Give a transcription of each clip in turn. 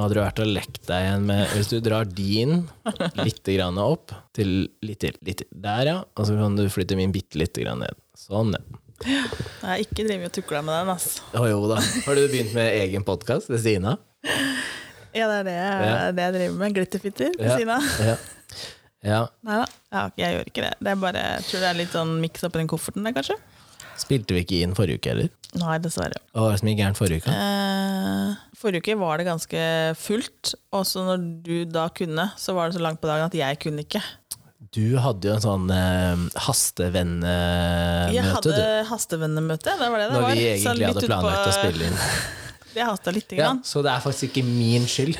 Nå hadde du vært og lekt deg igjen med Hvis du drar din litt grann opp til litt til, litt til. Der, ja. Og så kan du flytte min bitte lite grann ned. Sånn, ja. Jeg har ikke drevet og tukla med den, altså. Oh, jo da. Har du begynt med egen podkast ved siden av? Ja, det er det, Ja. det jeg driver med. Glitterfitter ved Ja. siden av. Ja. ja. Nei da, ja, jeg gjør ikke det. Det er bare, jeg tror det er litt sånn miks oppi den kofferten der, kanskje. Spilte vi ikke inn forrige uke heller? Nei, dessverre. Hva var det som gikk gærent forrige uke? Eh, forrige uke var det ganske fullt, og så når du da kunne, så var det så langt på dagen at jeg kunne ikke. Du hadde jo en sånn eh, hastevennemøte, Jeg hadde hastevennemøte, det var det det Når var. vi egentlig hadde planlagt på- å spille inn. Det hasta lite Ja, så det er faktisk ikke min skyld.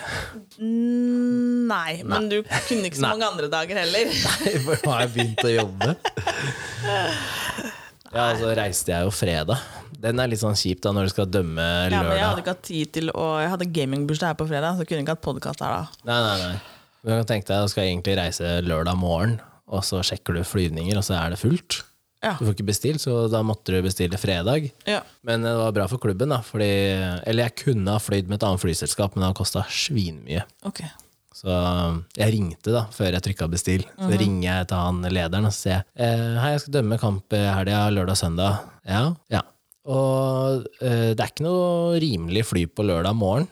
Mm, Nei, men du kunne ikke så mange andre dager heller. Nei, For nå har jeg begynt å jobbe. Ja, så reiste jeg jo fredag. Den er litt sånn kjip da når du skal dømme lørdag. Ja, men jeg hadde ikke hatt tid til å Jeg hadde gamingbursdag her på fredag, så kunne jeg ikke hatt podkast her da. Nei, nei, nei. Men jeg tenkte deg, du skal egentlig reise lørdag morgen, og så sjekker du flyvninger, og så er det fullt. Ja. Du får ikke bestilt, så da måtte du bestille fredag. Ja. Men det var bra for klubben, da. Fordi, eller jeg kunne ha flydd med et annet flyselskap, men det hadde kosta svinmye. Ok. Så um, jeg ringte da, før jeg trykka bestill. Så ringer jeg til han lederen og så sier jeg, eh, hei, jeg skal dømme kamp helga, lørdag og søndag. Ja, ja. Og eh, det er ikke noe rimelig fly på lørdag morgen.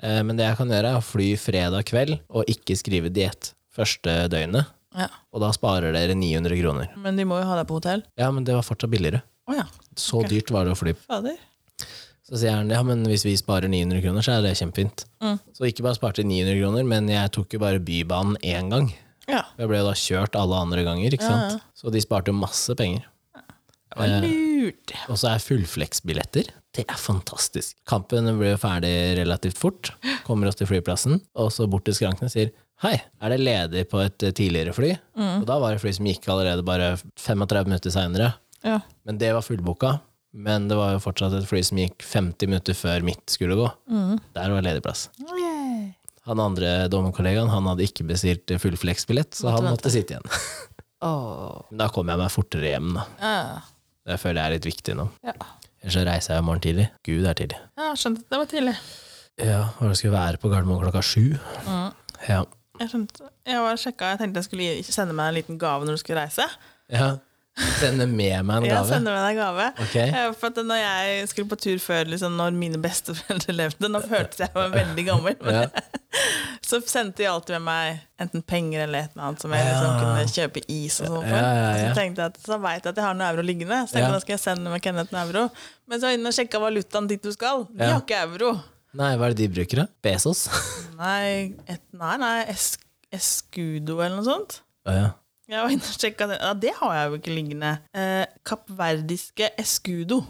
Eh, men det jeg kan gjøre, er å fly fredag kveld og ikke skrive diett første døgnet. Ja. Og da sparer dere 900 kroner. Men de må jo ha deg på hotell. Ja, men det var fortsatt billigere. Oh, ja. Så dyrt var det å fly. Fader. Så sier han ja, men hvis vi sparer 900 kroner, så er det kjempefint. Mm. Så ikke bare sparte 900 kroner, men jeg tok jo bare Bybanen én gang. Ja. Jeg ble jo da kjørt alle andre ganger, ikke Ja, sant? Så de sparte jo masse penger. Det var lurt. Og så er fullflex-billetter. Det er fantastisk. Kampen ble jo ferdig relativt fort. Kommer oss til flyplassen, og så bort til skrankene sier Hei, er det ledig på et eh, tidligere fly? Mm. Og da var det fly som gikk allerede bare 35 minutter seinere. Ja. Men det var fullboka. Men det var jo fortsatt et fly som gikk 50 minutter før mitt skulle gå. Mm. Der var ledig plass. Han andre dommerkollegaen han hadde ikke bestilt full flex-billett, så han Måtte sitte igjen. oh. Men da kom jeg meg fortere hjem, da. Uh. Det føler jeg er litt viktig nå. Ja. Ellers så reiser jeg i morgen tidlig. Gud, det er tidlig. ja, skjønte. Det var tidlig. Ja, og det skulle være på Gardermoen klokka sju. Mm. Ja. Jeg skjønte. Jeg var sjekka, jeg tenkte jeg skulle sende meg en liten gave når du skulle reise. ja. Sende med meg en gave? gave. sende med deg gave. Ok. Eh, For at når jeg skulle på tur før, liksom, når mine besteforeldre levde, nå føltes jeg var veldig gammel, men Ja. så sendte de alltid med meg enten penger eller et eller annet som jeg liksom Ja. kunne kjøpe is og sånn for. Ja, ja, ja. Så tenkte jeg at så veit jeg at jeg har noe euro liggende, så tenkte Ja. jeg, da skal jeg sende med Kenneth en euro. Men så var jeg inne og sjekka valutaen dit du skal. De Ja. har ikke euro. Nei, hva er det de bruker, da? Bezos? Nei, et, nei, nei es, Escudo eller noe sånt. Ja, ja. Jeg var inne og sjekka det. Ja, det har jeg jo ikke liggende. Eh, Kappverdiske Escudo.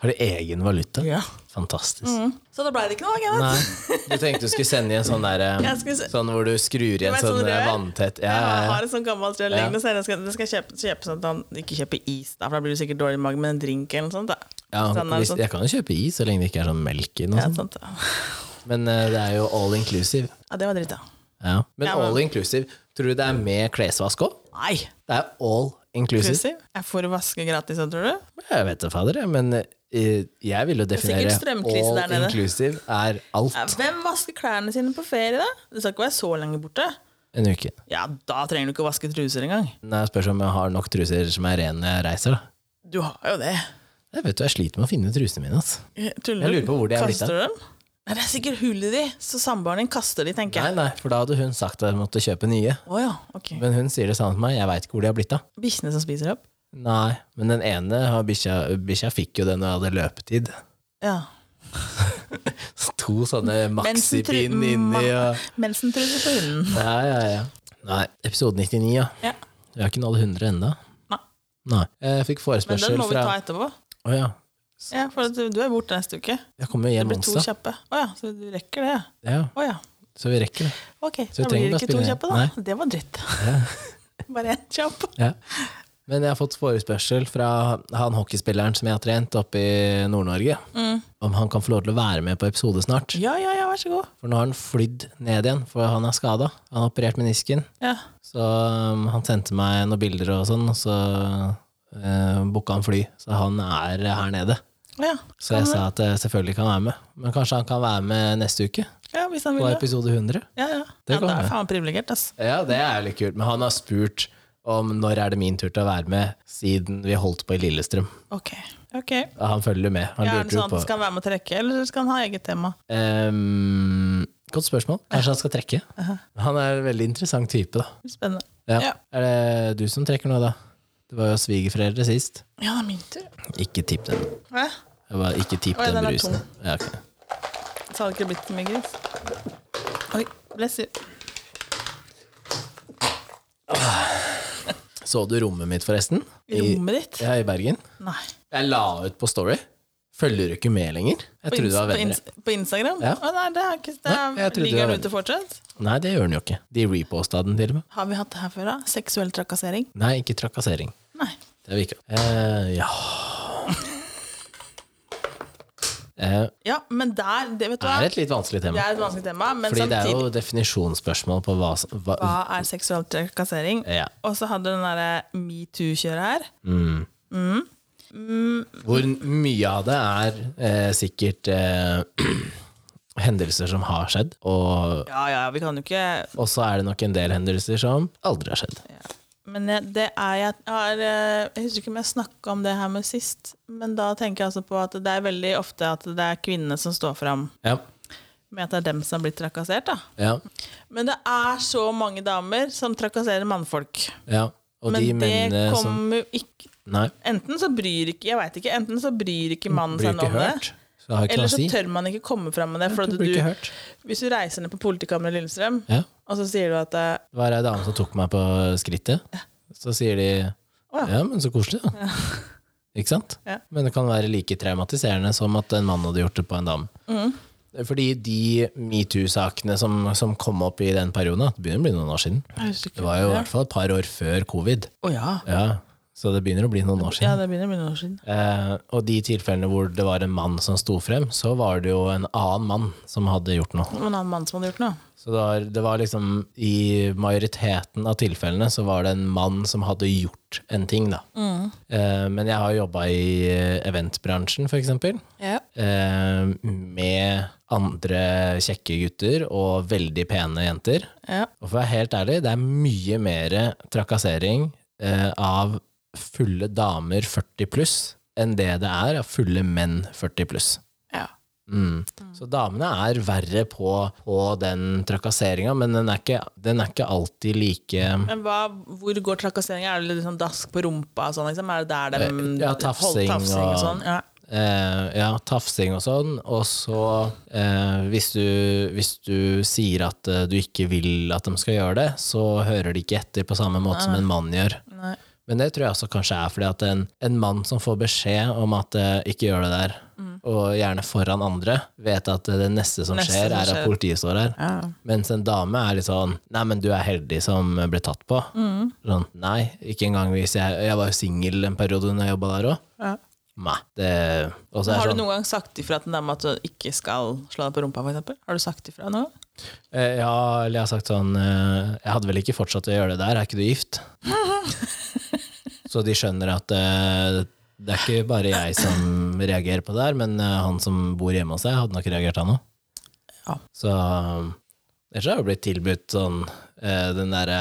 Har de egen valuta? Ja. Fantastisk. Mm. Så da blei det ikke noe, Kenneth. Du tenkte du skulle sende i en sånn der eh, Jeg se- Sånn hvor du skrur i en sånn sånn vanntett Ja, Jeg ja, har en et sånt gammelt rør liggende, så jeg skal, jeg skal kjøpe, kjøpe sånn at han ikke kjøper is, da, for da blir du sikkert dårlig i magen med en drink eller noe sånt. Da. ja Sånn hvis, sånn. Jeg kan jo kjøpe is så lenge det ikke er sånn melk i noe Ja, sånt. ja. Men uh, det er jo all inclusive. ja, det var dritt, da. Ja. Men Ja, men- all inclusive, tror du det er med klesvask òg? Nei! Det er all inclusive. Inclusive. Jeg får vaske gratis, tror du? Jeg vet det, fader, men eh, jeg vil jo definere all inclusive er alt. Hvem vasker klærne sine på ferie, da? Det skal ikke være så lenge borte. En uke. Ja, da trenger du ikke å vaske truser engang. Nei, spørs om jeg har nok truser som er rene når jeg reiser, da. Du har jo det. Jeg vet du, jeg sliter med å finne trusene mine. Altså. Jeg, lurer på hvor de er blitt Kaster du dem? Nei, det er sikkert hull i de, så samboeren din kaster de, tenker Nei, jeg. nei, for da hadde hun sagt at jeg måtte kjøpe nye. Å ja, ok. Men hun sier det samme til meg, jeg veit ikke hvor de har blitt av. Bikkjene som spiser opp? Nei, men den ene har bikkja Bikkja fikk jo den når jeg hadde løpetid. Ja. To sånne maxipin Mensentru- inni og Mensentruser på hunden. Ja, ja, ja. Nei, episode 99, ja. Ja. Vi har ikke nådd 100 ennå. Nei. Nei. Jeg fikk Men forespørsel den må vi fra ta etterpå. Å ja. Ja, for du er borte neste uke. Jeg kommer Det hjem blir to kjappe. Å ja, så du rekker det? ja. Oh, ja. så vi rekker det. Ok, Så da blir det ikke to kjappe, da. Nei. Det var dritt. Bare én kjapp. Ja. Men jeg har fått forespørsel fra han hockeyspilleren som jeg har trent oppe i Nord-Norge, om han kan få lov til å være med på episode snart. Ja, ja, ja, vær så god. For nå har han flydd ned igjen, for han er skada. Han har operert menisken. Ja. Så um, han sendte meg noen bilder og sånn, og så uh, booka han fly. Så han er her nede. Ja, Så jeg sa at jeg selvfølgelig kan være med. Men kanskje han kan være med neste uke? ja hvis han vil På episode 100? Ja, ja. Det ja, det er faen privilegert, ass. Ja, det er litt kult. Men han har spurt om når er det min tur til å være med, siden vi holdt på i Lillestrøm. Ok. ok. Han følger med. Han Ja, lurte sånn på... Skal han være med å trekke, eller skal han ha eget tema? Um, Godt spørsmål. Kanskje han skal trekke? Han er en veldig interessant type, da. Spennende. Ja. Ja. Er det du som trekker nå, da? Det var jo svigerforeldre sist. Ja, det er min tur. Ikke tipp den. Hæ? Jeg bare, ikke tipp den den brusen. Ja, okay. Så hadde det ikke blitt så mye gris. Oi, bless you. Så du rommet mitt, forresten? Rommet ditt? Ja, i Bergen. Nei. Jeg la ut på Story. Følger du ikke med lenger? Jeg trodde det var på, ins på Instagram? Ja. Å, nei, det er ikke det er, nei, Ligger den ute fortsatt? Nei, det gjør den jo ikke. De reposta den til og med. Har vi hatt det her før, da? Seksuell trakassering? Nei, ikke trakassering. Nei. Det har vi ikke. Eh, ja eh, Ja, men der det, Vet du er et litt vanskelig Det tema. er et vanskelig tema, men Fordi det er jo definisjonsspørsmål på hva, hva, Hva er seksuell trakassering? Ja. Og så hadde du den derre metoo-kjøret her. mm. Hvor mye av det er eh, sikkert eh, hendelser som har skjedd, og Ja, ja, vi kan jo ikke og så er det nok en del hendelser som aldri har skjedd. Men det er jeg har, eh, Jeg husker ikke om jeg snakka om det her med sist, men da tenker jeg altså på at det er veldig ofte at det er kvinnene som står fram Ja. med at det er dem som har blitt trakassert. da. Ja. Men det er så mange damer som trakasserer mannfolk. ja. Og Men det som kommer jo ikke Nei, Enten så bryr ikke jeg vet ikke, enten så bryr ikke mannen seg om det, hørt. Så har ikke eller så tør man ikke komme fram med det. For Du hvis du reiser ned på politikammeret i Lillestrøm, Ja. Og så sier du at eh, Det var ei dame som tok meg på skrittet. Så sier de ja. ja, men så koselig, da. Ikke sant? Ja. Men det kan være like traumatiserende som at en mann hadde gjort det på en dame. Mm. Fordi de metoo-sakene som, som kom opp i den perioden, det begynner å bli noen år siden. Det var jo i hvert fall et par år før covid. Å ja. Så det begynner å bli noen år siden. ja, det begynner å bli noen år siden. Eh, og de tilfellene hvor det var en mann som sto frem, så var det jo en annen mann som hadde gjort noe. En annen mann som hadde gjort noe. Så det var, det var liksom I majoriteten av tilfellene så var det en mann som hadde gjort en ting, da. Eh, men jeg har jobba i eh, eventbransjen, for eksempel. Ja. Eh, med andre kjekke gutter og veldig pene jenter. Ja. Og for å være helt ærlig, det er mye mer trakassering eh, av fulle damer 40 pluss enn det det er av fulle menn 40 pluss. ja. Mm. Så damene er verre på, på den trakasseringa, men den er, ikke, den er ikke alltid like Men hva, hvor går trakasseringa? Er det litt sånn dask på rumpa og sånn? Liksom? Er det der de Eh, ja, tafsing holdt tafsing og, og- sånn? Ja. eh, Ja, tafsing og sånn. Og så, eh, hvis, du, hvis du sier at eh, du ikke vil at de skal gjøre det, så hører de ikke etter på samme måte som en mann gjør. Nei. Men det tror jeg også kanskje er fordi at en, en mann som får beskjed om at uh, ikke gjør det der, og gjerne foran andre, vet at det neste som Neste skjer, som er at politiet står her. Ja. Mens en dame er litt sånn Nei, men du er heldig som ble tatt på. Sånn, nei, ikke engang hvis jeg Jeg var jo singel en periode når jeg jobba der òg. Ja. Nei. Det Har du sånn noen gang sagt ifra til dame at du ikke skal slå deg på rumpa, eksempel? Har du sagt ifra noe? Eh, Ja, eller jeg har sagt sånn eh, Jeg hadde vel ikke fortsatt å gjøre det der, er ikke du gift? så de skjønner at eh, det er ikke bare jeg som reagerer på det der, men han som bor hjemme hos deg, hadde nok reagert, han òg. Ja. Så ellers har jeg jo blitt tilbudt sånn eh, den derre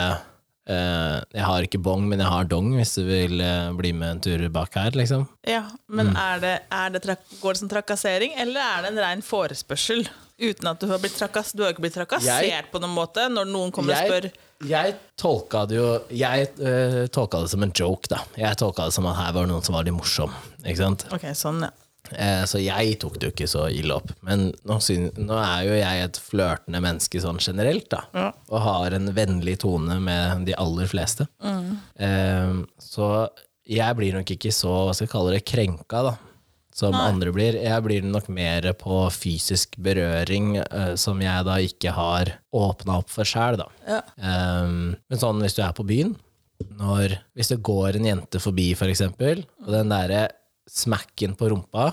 eh, Jeg har ikke bong, men jeg har dong, hvis du vil bli med en tur bak her, liksom. Ja, Mm. men er det, er det går det som trakassering, eller er det en rein forespørsel? Uten at du har blitt trakassert? Du har ikke blitt trakassert Jeg- på noen måte når noen kommer og spør jeg, jeg tolka det jo Jeg eh, tolka det som en joke, da. Jeg tolka det som at her var det noen som var litt morsom. Ikke sant? Ok, sånn, ja. Eh, så jeg tok det jo ikke så ille opp. Men nå, synes, nå er jo jeg et flørtende menneske sånn generelt, da. Ja. Og har en vennlig tone med de aller fleste. Eh, så jeg blir nok ikke så, hva skal jeg kalle det, krenka, da. Som andre blir. Jeg blir nok mer på fysisk berøring, uh, som jeg da ikke har åpna opp for sjæl, da. Ja. Um, men sånn hvis du er på byen, når, hvis det går en jente forbi, for eksempel, og den derre smacken på rumpa,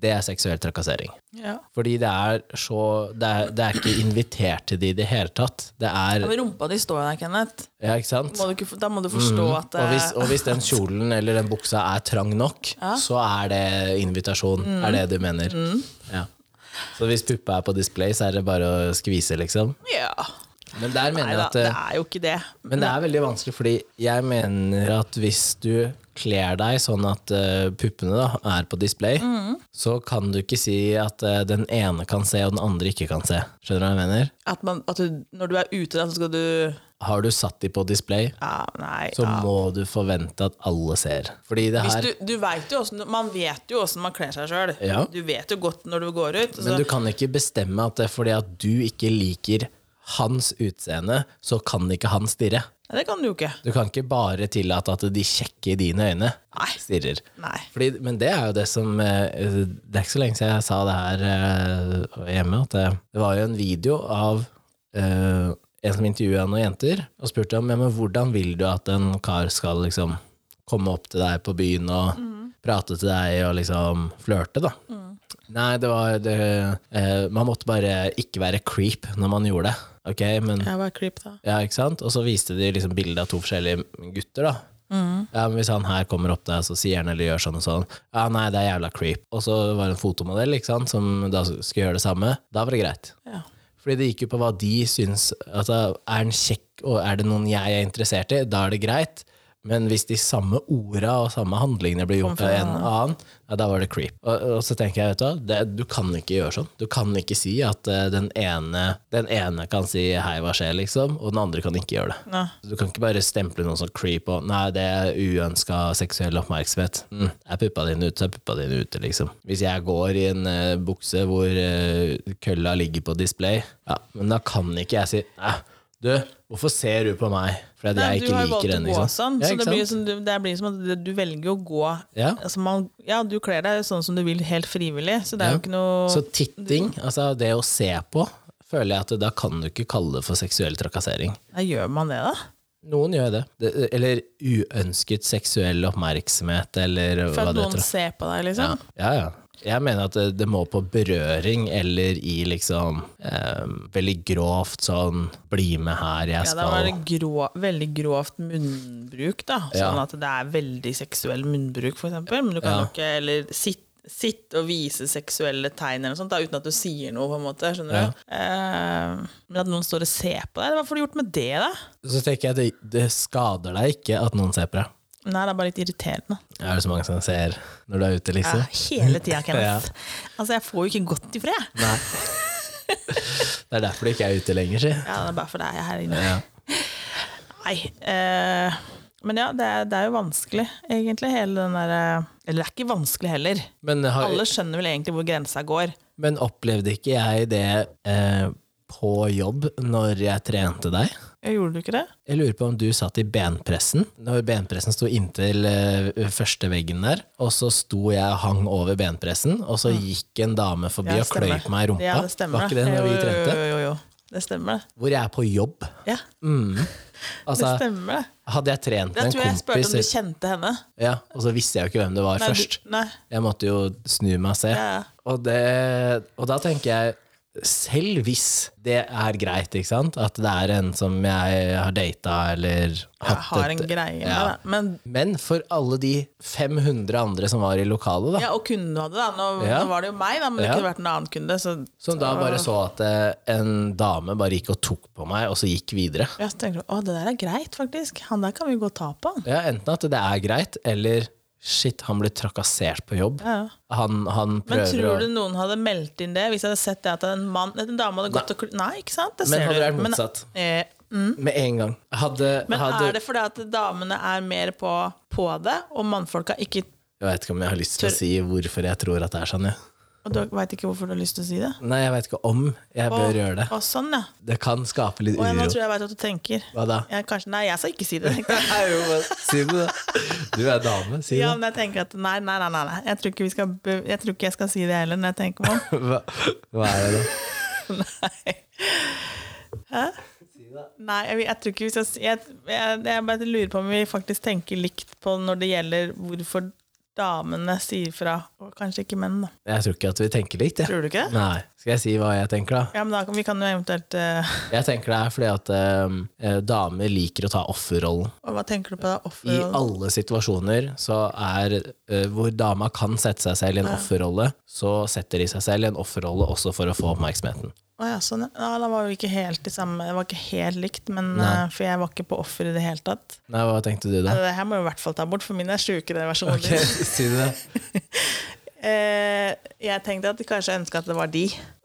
det er seksuell trakassering. Ja. Fordi det er så Det er, det er ikke invitert til det i det hele tatt. Det er Men rumpa di står der, Kenneth. Ja, ikke sant? Må du ikke, da må du forstå at Og hvis, og hvis den kjolen eller den buksa er trang nok, så er det invitasjon. Er det du mener? Ja. Så hvis puppa er på display, så er det bare å skvise, liksom? Ja. Men der mener jeg at det eh, er jo ikke det. Men det er veldig vanskelig, fordi jeg mener at hvis du kler deg sånn at uh, puppene da, er på display, så kan du ikke si at uh, den ene kan se og den andre ikke kan se. Skjønner du hva jeg mener? At, man, at du, når du er ute, da, så skal du Har du satt de på display, Ja, nei så ja. må du forvente at alle ser. Fordi det her du, du vet jo hvordan, Man vet jo åssen man kler seg sjøl. Ja. Du vet jo godt når du går ut. Men Så, du kan ikke bestemme at det er fordi at du ikke liker hans utseende, så kan ikke han stirre. Nei, det kan du jo ikke. Du kan ikke bare tillate at de kjekke i dine øyne Nei. stirrer. Nei. Fordi, men det er jo det som eh, Det er ikke så lenge siden jeg sa det her eh, hjemme, at det, det var jo en video av uh, en som intervjua noen jenter, og spurte om ja, men hvordan vil du at en kar skal liksom komme opp til deg på byen og prate til deg og liksom flørte, da. Nei, det var det, eh, Man måtte bare ikke være creep når man gjorde det. Ok, men Jeg var creep, da. ja, ikke sant? Og så viste de liksom bilde av to forskjellige gutter, da. Ja, men Hvis han her kommer opp der, så sier han eller gjør sånn og sånn. Ja, nei, det er jævla creep. Og så var det en fotomodell ikke sant, som da skulle gjøre det samme. Da var det greit. Ja. Fordi det gikk jo på hva de syns. Altså, er den kjekk, og er det noen jeg er interessert i, da er det greit. Men hvis de samme orda og samme handlingene blir gjort av en annen, ja, da var det creep. Og, og så tenker jeg, vet du det, du kan ikke gjøre sånn. Du kan ikke si at uh, den, ene, den ene kan si 'hei, hva skjer', liksom, og den andre kan ikke gjøre det. Ne. Du kan ikke bare stemple noen som creep og 'nei, det er uønska seksuell oppmerksomhet'. Mm, er puppa dine ute, så er puppa dine ute, liksom. Hvis jeg går i en uh, bukse hvor uh, kølla ligger på display, ja, men da kan ikke jeg si 'æ, du, hvorfor ser du på meg?' Fordi jeg du ikke har valgt liker å den. gå sånn, Ja, så det blir, som, du- det blir som at du velger å gå Ja. altså man, Ja, du kler deg sånn som du vil, helt frivillig, så det er Ja. jo ikke noe Så titting, altså det å se på, føler jeg at da kan du ikke kalle det for seksuell trakassering. Nei, Gjør man det, da? Noen gjør det. det eller uønsket seksuell oppmerksomhet, eller For at noen ser på deg, Ja, liksom? ja, ja. Jeg mener at det, det må på berøring eller i liksom eh, veldig grovt sånn 'bli med her, jeg Ja, det var skal' det grå, veldig grovt munnbruk, da. Sånn Ja. at det er veldig seksuell munnbruk, for eksempel. Men du kan Ja. jo ikke Eller sitte sitte og vise seksuelle tegn eller noe sånt, da, uten at du sier noe, på en måte. Skjønner Ja. du? Eh, men at noen står og ser på deg, hva får du gjort med det, da? Så tenker jeg det, det skader deg ikke at noen ser på deg. Nei, det er bare litt irriterende. Er det så mange som ser når du er ute, Ja, liksom? hele tida, Kenneth. Altså, jeg får jo ikke godt i fred. Nei. Det er derfor du ikke er ute lenger, si. Ja, det er bare for deg her inne. Ja. Nei. Eh, men ja, det er, det er jo vanskelig, egentlig, hele den derre Eller det er ikke vanskelig heller. Men, har, Alle skjønner vel egentlig hvor grensa går. men opplevde ikke jeg det eh, på jobb når jeg trente deg? Jeg gjorde du ikke det? Jeg lurer på om du satt i benpressen, når benpressen sto inntil eh, første veggen der, og så sto jeg og hang over benpressen, og så gikk en dame forbi Ja, og på meg i rumpa. Ja, det stemmer. Var ikke det når vi trente? Jo, jo, jo. Det stemmer. Hvor jeg er på jobb. Ja, Altså, det stemmer, hadde jeg trent med tror en jeg jeg spurte om du kompis, kjente henne. ja, og så visste jeg jo ikke hvem det var Nei, du- først. Nei. Jeg måtte jo snu meg og se. Ja, ja. Og, det, og da tenker jeg, selv hvis det er greit, ikke sant, at det er en som jeg har data eller Jeg har en et- greie med Ja. det. Men Men for alle de 500 andre som var i lokalet, da, ja, og kunden du hadde, da. Nå, Ja. nå var det jo meg, da, men det Ja. kunne vært en annen kunde. Så, som da bare så at eh, en dame bare gikk og tok på meg, og så gikk videre. ja, så tenkte du å, det der er greit, faktisk. Han der kan vi gå og ta på. Ja, enten at det er greit, eller shit, han blir trakassert på jobb. Ja. Han, han Men prøver tror å du noen hadde meldt inn det hvis jeg hadde sett det at en, mann, en dame hadde gått og kl- Nei, ikke sant? Det Men hadde det vært motsatt? eh, Med en gang. Hadde, men hadde er det fordi at damene er mer på, på det, og mannfolka ikke Jeg vet ikke om jeg har lyst til å si hvorfor jeg tror at det er sånn, jeg. Og du veit ikke hvorfor du har lyst til å si det? Nei, jeg vet ikke om jeg bør Og- gjøre det. Og sånn, ja. Det kan skape litt Og jeg, nå tror jeg jeg veit hva du tenker. Hva da? Jeg, kanskje, nei, jeg skal ikke si det. Nei, jo, men Si det, da. Du er dame, si det. Ja, men jeg tenker at nei, nei, nei, nei. Jeg, tror ikke vi skal, jeg tror ikke jeg skal si det heller når jeg tenker meg om. Hva, hva er det, da? Nei. Hæ? Nei, jeg, jeg tror ikke vi skal si jeg, jeg, jeg bare lurer på om vi faktisk tenker likt på når det gjelder hvorfor damene sier fra, og kanskje ikke menn, da. Jeg tror ikke at vi tenker likt, jeg. Tror du ikke? Nei. Skal jeg si hva jeg tenker, da? Ja, men da kan vi kan jo eventuelt uh... Jeg tenker det er fordi at eh, damer liker å ta offerrollen. og Hva tenker du på da? I alle situasjoner så er uh, hvor dama kan sette seg selv i en offerrolle, så setter de seg selv i en offerrolle også for å få oppmerksomheten. Å ja, sånn, ja. ja. Da var vi ikke helt i samme Det var ikke helt likt, men, eh, for jeg var ikke på offer i det hele tatt. Nei, hva tenkte du da? Det her må jeg i hvert fall ta bort, for min er sjukere versjon. Ok, si det. Eh, jeg tenkte at de kanskje ønska at det var de.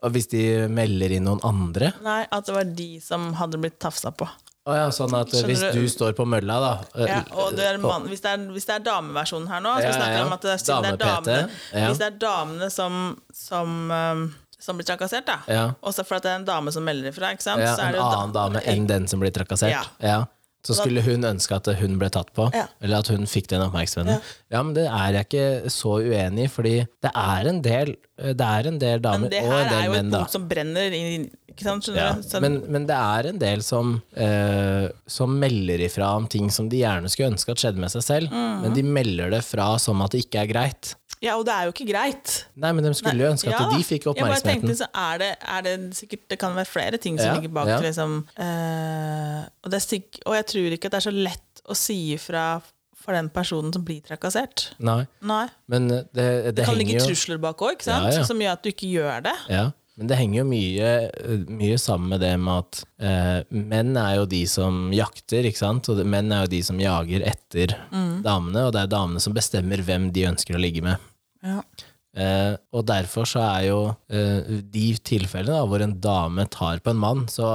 Og hvis de melder inn noen andre? Nei, at det var de som hadde blitt tafsa på. Oh, ja, sånn at eh, Skjønner hvis du? du står på mølla, da eh, Ja, og det mann, hvis, det er, hvis det er dameversjonen her nå, så Ja, vi snakker ja. om at det er, det er damene, ja. Hvis det er damene som, som, um, som blir trakassert, da. Ja. Også for at det er en dame som melder ifra, ikke sant? ja, er en annen dame enn den som blir trakassert. Ja. Ja. Så skulle hun ønske at hun ble tatt på, Ja. eller at hun fikk den oppmerksomheten. Ja. men det er jeg ikke så uenig i, fordi det er en del, det er en del damer Men det her er jo et menn, da. punkt som brenner ikke sant? Ja. Så, men, men det er en del som, eh, som melder ifra om ting som de gjerne skulle ønske at skjedde med seg selv, Mm. men de melder det fra som at det ikke er greit. Ja, og det er jo ikke greit. Nei, men de skulle jo ønske at Ja de fikk oppmerksomheten. Jeg bare tenkte så er det, er det sikkert Det kan være flere ting som Ja, ligger bak ja. liksom eh, og, det sikk, og jeg tror ikke at det er så lett å si ifra for den personen som blir trakassert. Nei, Nei. men det, det, Det kan ligge trusler bak òg, ikke sant? Som gjør at du ikke gjør det. Ja, men det henger jo mye, mye sammen med det med at eh, menn er jo de som jakter, ikke sant? Og menn er jo de som jager etter Mm. damene, og det er damene som bestemmer hvem de ønsker å ligge med. Ja. Eh, og derfor så er jo eh, de tilfellene da, hvor en dame tar på en mann, så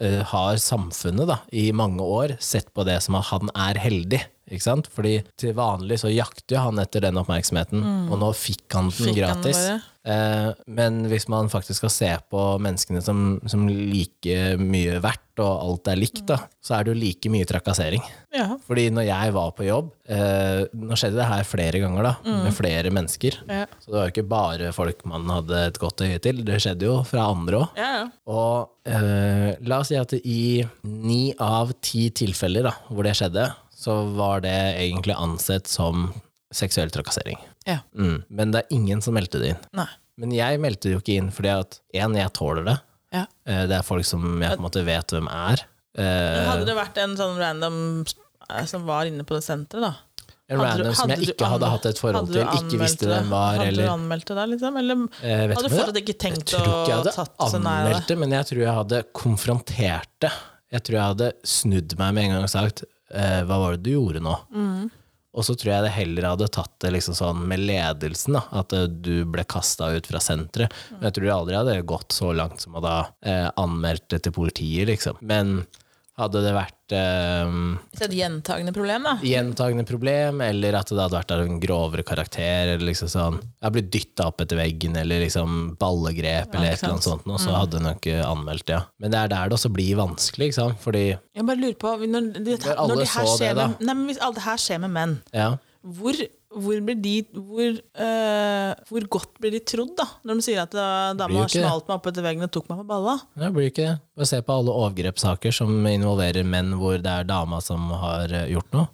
eh, har samfunnet da, i mange år sett på det som at han er heldig. Ikke sant? Fordi til vanlig så jakter jo han etter den oppmerksomheten, og nå fikk han den Mm. Fikk gratis. Han Eh, men hvis man faktisk skal se på menneskene som, som like mye verdt, og alt er likt, da, så er det jo like mye trakassering. Ja. Fordi når jeg var på jobb eh, Nå skjedde det her flere ganger, da, med flere mennesker. Ja. Så det var jo ikke bare folk man hadde et godt øye til, det skjedde jo fra andre òg. Ja. Og eh, la oss si at i ni av ti tilfeller da, hvor det skjedde, så var det egentlig ansett som seksuell trakassering. ja. Mm. Men det er ingen som meldte det inn. Nei. Men jeg meldte det jo ikke inn fordi at én, jeg tåler det. Ja. Eh, Det er folk som jeg på en måte vet hvem er. Men Hadde det vært en sånn random eh, som var inne på det senteret, da? En random som jeg ikke hadde hatt et forhold til, ikke visste det? hvem var, Hadde eller du anmeldt det der, liksom? Eller Eh, hadde du fortsatt ikke tenkt Jeg tror ikke jeg å hadde tatt så anmeldt det, men jeg tror jeg hadde konfrontert det. Jeg tror jeg hadde snudd meg med en gang og sagt eh, hva var det du gjorde nå? Mm. Og så tror jeg det heller hadde tatt det liksom sånn med ledelsen, da, at eh, du ble kasta ut fra senteret. Men jeg tror det aldri hadde gått så langt som å da eh, anmeldt det til politiet, liksom. Men hadde det vært um, Så et gjentagende problem, da. gjentagende problem, eller at det hadde vært av en grovere karakter, eller liksom sånn Jeg blitt dytta opp etter veggen, eller liksom ballegrep, eller et eller annet sånt, Og så hadde hun nok eh, anmeldt det, ja. Men det er der det også blir vanskelig, ikke sant, fordi Jeg bare lurer på Når, det, Når alle når det her så skjer det, da. med, nei, men Hvis alt det her skjer med menn, Ja. hvor, hvor blir de hvor, uh, hvor godt blir de trodd, da? Når de sier at uh, dama har smalt meg opp etter veggen og tok meg på balla? Det blir ikke det. Bare se på alle overgrepssaker som involverer menn hvor det er dama som har eh, gjort noe.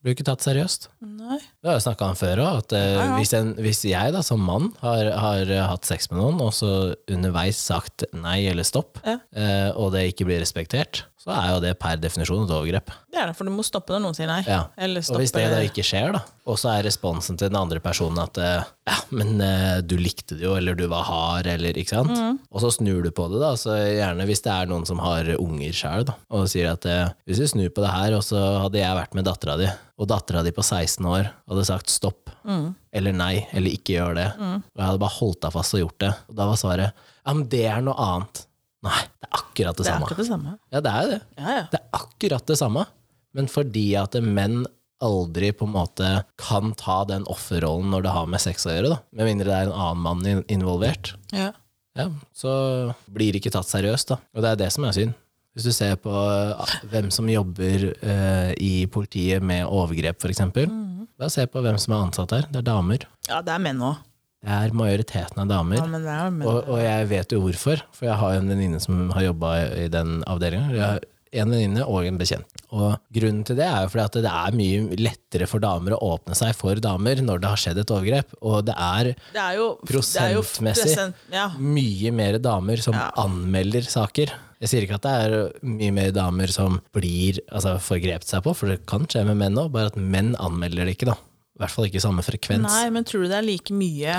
Blir jo ikke tatt seriøst. Nei. Det har jeg snakka om før òg, at uh, Ja, ja. Hvis, en, hvis jeg da som mann har, har eh, hatt sex med noen, og så underveis sagt nei eller stopp, Ja. uh, og det ikke blir respektert, så er jo det per definisjon et overgrep. Det er det, for du må stoppe når noen sier nei. Ja. Og hvis det da ikke skjer, da, og så er responsen til den andre personen at eh, ja, men eh, du likte det jo, eller du var hard, eller ikke sant? Mm. Og så snur du på det, da, så gjerne hvis det er noen som har unger sjøl, og sier at eh, hvis vi snur på det her, og så hadde jeg vært med dattera di, og dattera di på 16 år hadde sagt stopp, Mm. eller nei, eller ikke gjør det, og jeg hadde bare holdt deg fast og gjort det, og da var svaret ja, men det er noe annet. Nei, det er akkurat det, Det er samme. akkurat det samme. Ja, det er jo det. Ja, ja. Det er akkurat det samme, men fordi at menn aldri på en måte kan ta den offerrollen når det har med sex å gjøre, da. med mindre det er en annen mann involvert, ja. ja, så blir det ikke tatt seriøst. Da. Og det er det som er synd. Hvis du ser på eh, hvem som jobber eh, i politiet med overgrep, f.eks., Mm. da se på hvem som er ansatt her. Det er damer. ja, det er menn òg. Det er majoriteten av damer. Ja, men det er men... Og, og jeg vet jo hvorfor, for jeg har en venninne som har jobba i den avdelinga. En venninne og en bekjent. Og grunnen til det er jo fordi at det er mye lettere for damer å åpne seg for damer når det har skjedd et overgrep, og det er Det er jo det er Prosentmessig. Ja. mye mer damer som Ja. anmelder saker. Jeg sier ikke at det er mye mer damer som blir altså, forgrepet seg på, for det kan skje med menn òg, bare at menn anmelder det ikke, da. I hvert fall ikke samme frekvens. Nei, men tror du det er like mye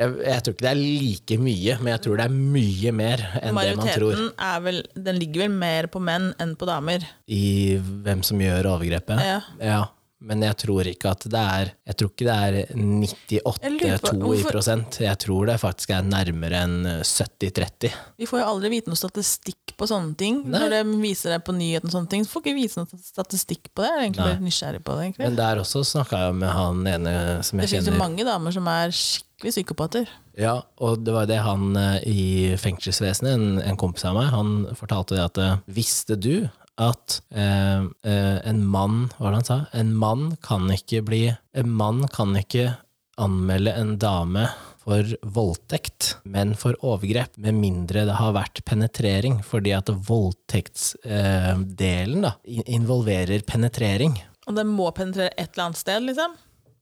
Jeg, jeg tror ikke det er like mye, men jeg tror det er mye mer enn det man tror. Majoriteten er ligger vel mer på menn enn på damer. I hvem som gjør overgrepet. Ja. Ja, Men jeg tror ikke at det er Jeg tror ikke det er 98-2 Jeg lurer på- i prosent. Jeg tror det faktisk er nærmere enn 70-30. Vi får jo aldri vite noe statistikk på sånne ting. Nei. Når de viser det på nyheten, og sånne ting, så får ikke vise noe statistikk på det. Jeg er egentlig bare nysgjerrig på det. egentlig. Men der også snakka jeg med han ene som Det jeg finnes jo kjenner. mange damer som er skikkelig psykopater. Ja, og det var det han eh, i fengselsvesenet, en, en kompis av meg, han fortalte det at eh, visste du at eh, eh, en mann, hva var det han sa? En mann kan ikke bli En mann kan ikke anmelde en dame for voldtekt, men for overgrep, med mindre det har vært penetrering, fordi at voldtektsdelen da involverer penetrering. Og den må penetrere et eller annet sted, liksom.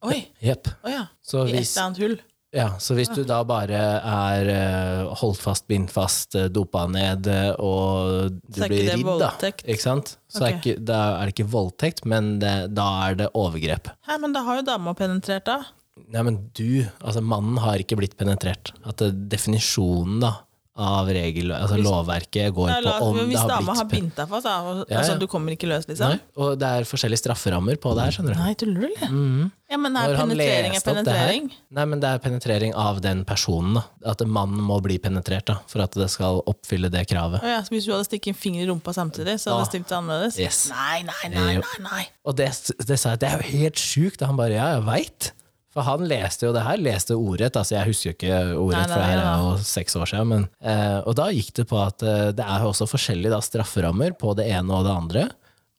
Oi! Jepp. Oh, ja. I I et eller annet hull. Ja, så hvis du da bare er eh, holdt fast, bindt fast, eh, dopa ned eh, og du blir det ridd, da, ikke sant? Så er, ikke, da er det ikke voldtekt, men det, da er det overgrep. Hæ, men da har jo dama penetrert, da. Nei, men du, altså mannen har ikke blitt penetrert. At det, definisjonen da, av regel, altså lovverket går Nei, la, på om det hvis har dama har blitt bindt deg fast, da, og, Ja, altså du kommer ikke løs, liksom? Nei, og det er forskjellige strafferammer på det her, skjønner du. Nei, tuller du, eller? Ja, men er Når penetrering er her- penetrering? Nei, men det er penetrering av den personen. da. At mannen må bli penetrert da, for at det skal oppfylle det kravet. Ja, så hvis du hadde stukket en finger i rumpa samtidig, så hadde det stilt annerledes? Yes. Nei, nei, nei, nei, nei. Og det, det sa jeg, det er jo helt sjukt. Og han bare, ja, jeg veit. For han leste jo det her, leste ordrett. Altså, jeg husker jo ikke ordrett, for det her er jo seks år siden. Men, eh, og da gikk det på at eh, det er også forskjellige da, strafferammer på det ene og det andre.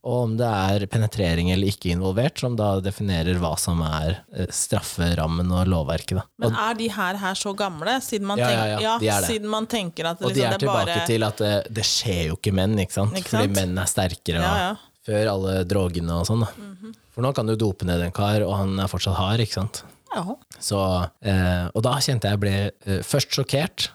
Og om det er penetrering eller ikke involvert, som da definerer hva som er eh, strafferammen og lovverket. Da. Men er de her, her så gamle, siden man, Ja, ja, tenker, ja, de er det. siden man tenker at Og de liksom, er tilbake bare til at det, det skjer jo ikke menn, ikke sant? Ikke Fordi menn er sterkere. Ja, og- ja. Før alle drogene og sånn. da. Mhm. For nå kan du dope ned en kar, og han er fortsatt hard, ikke sant? ja. Så, eh, og da kjente jeg ble eh, først sjokkert,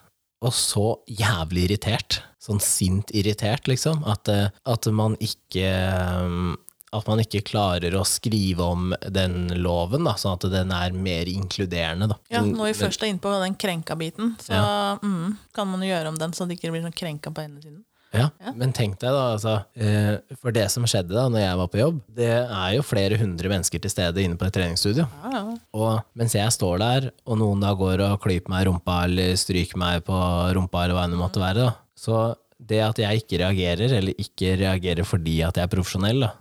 og så jævlig irritert. Sånn sint irritert, liksom. At, eh, at man ikke eh, at man ikke klarer å skrive om den loven, da, sånn at den er mer inkluderende. Da. ja, når vi først er inne på den krenka-biten, så mm, kan man jo gjøre om den, så det ikke blir sånn krenka på ene siden. Ja, men tenk deg da, altså, eh, for det som skjedde da når jeg var på jobb, det er jo flere hundre mennesker til stede inne på et treningsstudio. Ja, ja. Og mens jeg står der, og noen da går og klyper meg i rumpa eller stryker meg på rumpa, eller hva enn det måtte være, da, så det at jeg ikke reagerer, eller ikke reagerer fordi at jeg er profesjonell, da,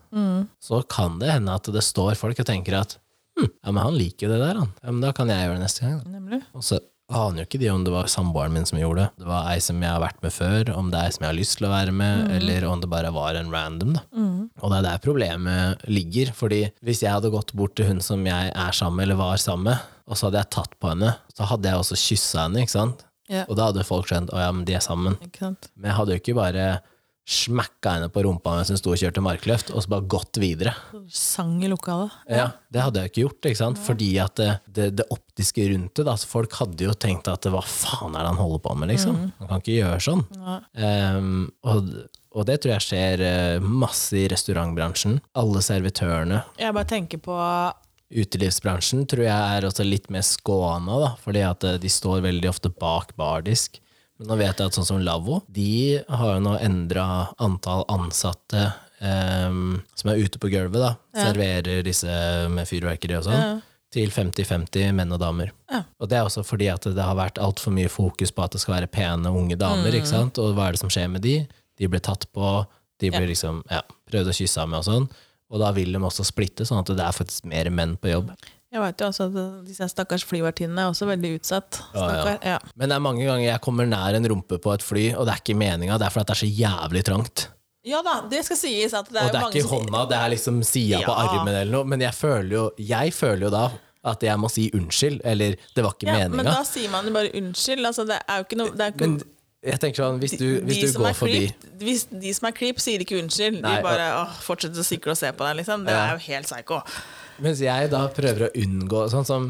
så kan det hende at det står folk og tenker at hm, ja, men han liker jo det der, han. Ja, men da kan jeg gjøre det neste gang. Da. Nemlig. Og så aner jo ikke de om det var samboeren min som gjorde det. Det var ei som jeg har vært med før, om det er ei som jeg har lyst til å være med, eller om det bare var en random. da. Og det er der problemet ligger. fordi hvis jeg hadde gått bort til hun som jeg er sammen med, eller var sammen med, og så hadde jeg tatt på henne, så hadde jeg også kyssa henne, ikke sant? Yeah. Og da hadde folk skjønt å ja, men de er sammen. Men jeg hadde jo ikke bare smekka henne på rumpa mens hun sto og kjørte markløft, og så bare gått videre. Sang i lokalet. Ja, Det hadde jeg ikke gjort, ikke sant? fordi at det, det, det optiske rundt det da, så Folk hadde jo tenkt at hva faen er det han holder på med, liksom? Han kan ikke gjøre sånn. Ja. Ehm, og, og det tror jeg skjer eh, masse i restaurantbransjen. Alle servitørene. Jeg bare tenker på Utelivsbransjen tror jeg er også litt mer skåna, da, fordi at eh, de står veldig ofte bak bardisk. Men nå vet jeg at sånn som Lavvo, de har jo nå endra antall ansatte um, som er ute på gulvet, da. Serverer disse med fyrverkeri og sånn. Ja. Til 50-50 menn og damer. Ja. Og det er også fordi at det har vært altfor mye fokus på at det skal være pene, unge damer. Mm. ikke sant? Og hva er det som skjer med de? De blir tatt på, de blir Ja. liksom ja, prøvd å kysse av med og sånn. Og da vil de også splitte, sånn at det er faktisk mer menn på jobb. Jeg vet jo også at disse stakkars flyvertinnene er også veldig utsatt. Ja, ja. Ja. Men det er mange ganger jeg kommer nær en rumpe på et fly, og det er ikke meninga, det er fordi det er så jævlig trangt. ja da, det skal sies at det er Og det er ikke i hånda, det er liksom sida på armen eller noe. Men jeg føler jo, jeg føler jo da at jeg må si unnskyld, eller det var ikke ja, Men da sier man jo bare unnskyld. Altså, det er jo ikke noe det er ikke, Men Jeg tenker sånn, hvis du, hvis de, du går forbi hvis de som er creep, sier ikke unnskyld. Nei, de bare åh, fortsetter å sikle og se på deg, liksom. Det er jo helt psycho. Mens jeg da prøver å unngå Sånn som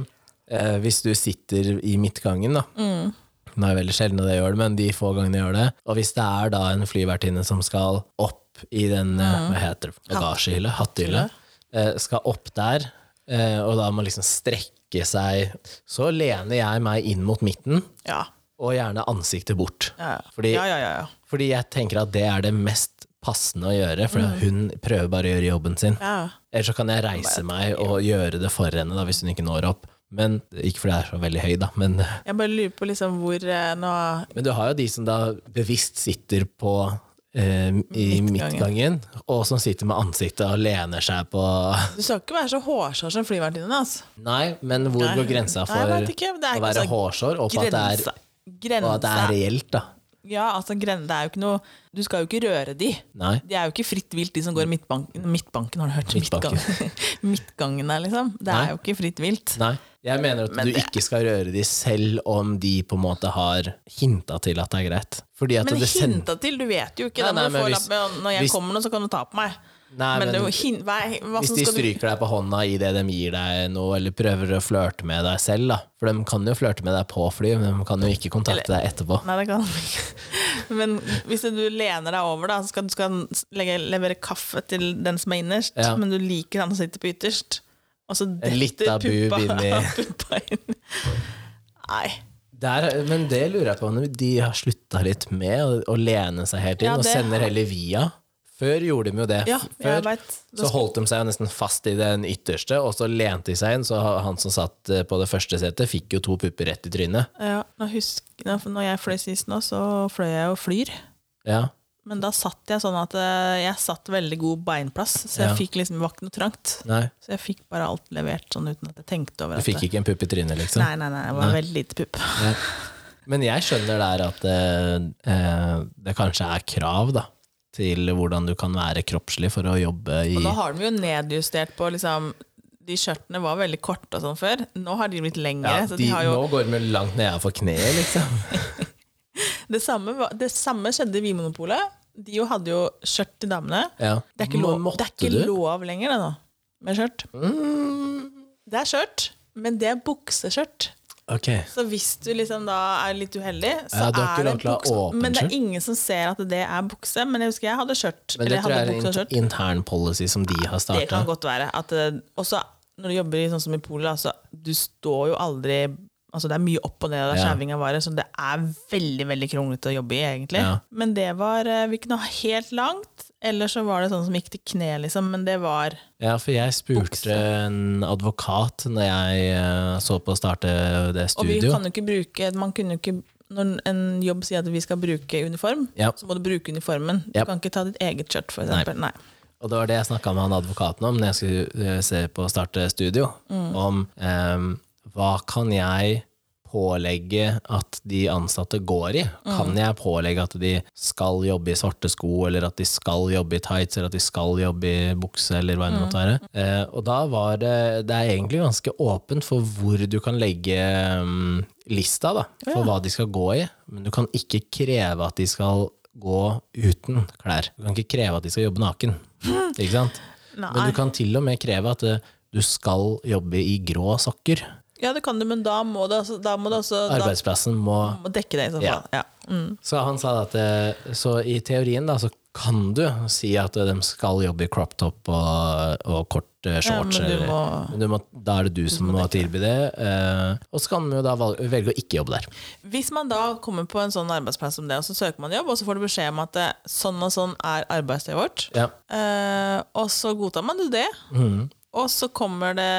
eh, hvis du sitter i midtgangen, da. Mm. Nå er det veldig sjelden at jeg gjør det, men de få gangene jeg gjør det. Og hvis det er da en flyvertinne som skal opp i den mm. hva heter det, bagasjehylle, hattehylle, eh, skal opp der, eh, og da må liksom strekke seg, så lener jeg meg inn mot midten, Ja. og gjerne ansiktet bort. Ja, Fordi, ja, ja, ja, ja. fordi jeg tenker at det er det mest passende å gjøre, for hun prøver bare å gjøre jobben sin. ja. Eller så kan jeg reise meg og gjøre det for henne da, hvis hun ikke når opp. Men, ikke fordi jeg er så veldig høy, da, men, Jeg bare lurer på liksom hvor eh, nå men du har jo de som da bevisst sitter på eh, i Midtgangen. og som sitter med ansiktet og lener seg på Du skal ikke være så hårsår som flyvertinnen, altså. Nei, men hvor Nei. går grensa for Nei, ikke, å være hårsår, og på at det er, og at det er reelt, da? Ja, altså gren, det er jo ikke noe Du skal jo ikke røre de. Nei. De er jo ikke fritt vilt, de som går i midtbanken. Midtbanken, har du hørt? Midtbanken. Midtgangen, der, liksom. Det Nei. er jo ikke fritt vilt. Nei. Jeg mener at Men du det- ikke skal røre de selv om de på en måte har hinta til at det er greit. Fordi at Men hinta til, du vet jo ikke. Nei, nei, hvis- med, når jeg hvis- kommer nå, så kan du ta på meg. Nei, men, men- hin, hva, hva Hvis de stryker du deg på hånda idet de gir deg noe, eller prøver å flørte med deg selv, da. For de kan jo flørte med deg på fly, men de kan jo ikke kontakte deg etterpå. Nei, det kan de ikke. Men hvis du lener deg over, da, så skal du skal legge, levere kaffe til den som er innerst, Ja. men du liker han som sitter på ytterst. Og så detter puppa, puppa inn. Nei. Der, men det lurer jeg på om de har slutta litt med, å lene seg helt inn, Ja, og sender heller via. Før gjorde de jo det. Ja, Før så holdt de seg jo nesten fast i den ytterste, og så lente de seg inn, så han som satt eh, på det første setet, fikk jo to pupper rett i trynet. Ja, når, husk, når jeg fløy sist nå, så fløy jeg jo flyr. Ja, Men da satt jeg sånn at eh, jeg satt veldig god beinplass, så jeg Ja. fikk liksom, det var ikke noe trangt. nei. Så jeg fikk bare alt levert sånn uten at jeg tenkte over Du fikk det- ikke en pupp i trynet, liksom? Nei, nei, nei, det var veldig lite pupp. Men jeg skjønner der at eh, eh, det kanskje er krav, da, til hvordan du kan være kroppslig for å jobbe i Og da har de jo nedjustert på liksom De skjørtene var veldig korte og sånn før. Nå har de blitt lengre. ja, så de, de har jo, Nå går de langt nedenfor kneet, liksom. det, samme, var- det samme skjedde i Vinmonopolet. De jo hadde jo skjørt til damene. Ja. Det er ikke, lov, det er ikke lov lenger, det nå, med skjørt. Mm, Det er skjørt, men det er bukseskjørt. Ok. Så hvis du liksom da er litt uheldig, så Ja, er det ha bukse. Men det er ingen som ser at det er bukse. Men jeg husker jeg hadde skjørt. Men eller det tror jeg er en intern policy som de har Det kan godt være. Og så når du jobber i sånn som i Polen, altså, du står jo aldri Altså Det er mye opp og ned av er skjæving av varer, så det er veldig veldig kronglete å jobbe i, egentlig. Ja. Men det var eh, Vi kunne ha helt langt, eller så var det sånn som gikk til kne, liksom. Men det var Ja, for jeg spurte en advokat når jeg eh, så på å starte det Og vi kan jo ikke bruke Man kunne jo ikke Når en jobb sier at vi skal bruke uniform, Ja. så må du bruke uniformen. Du Ja. kan ikke ta ditt eget skjørt, for Nei. eksempel. Nei. Og det var det jeg snakka med han advokaten om når jeg skulle eh, se på å starte studio. Mm. Om um, hva kan jeg pålegge at de ansatte går i? Kan Mm. jeg pålegge at de skal jobbe i svarte sko, eller at de skal jobbe i tights, eller at de skal jobbe i bukse, eller hva det Mm. måtte være? Eh, og da var det Det er egentlig ganske åpent for hvor du kan legge um, lista da, for hva de skal gå i, men du kan ikke kreve at de skal gå uten klær. Du kan ikke kreve at de skal jobbe naken. Ikke sant? Nei. Men du kan til og med kreve at eh, du skal jobbe i grå sokker. Ja, det kan du, men da må det, altså, da må det også da Arbeidsplassen må må dekke det i så fall. Ja. Mm. Så han sa at eh, Så i teorien da, så kan du si at de skal jobbe i crop top og, og kort shorts, shorts. men du eller- må- men du må, da er det du som må, tilby det. eh, og så kan man jo da velge å ikke jobbe der. Hvis man da kommer på en sånn arbeidsplass som det, og så søker man jobb, og så får du beskjed om at eh, sånn og sånn er arbeidsstedet vårt, Ja. eh, og så godtar man jo det. Mhm. Og så kommer det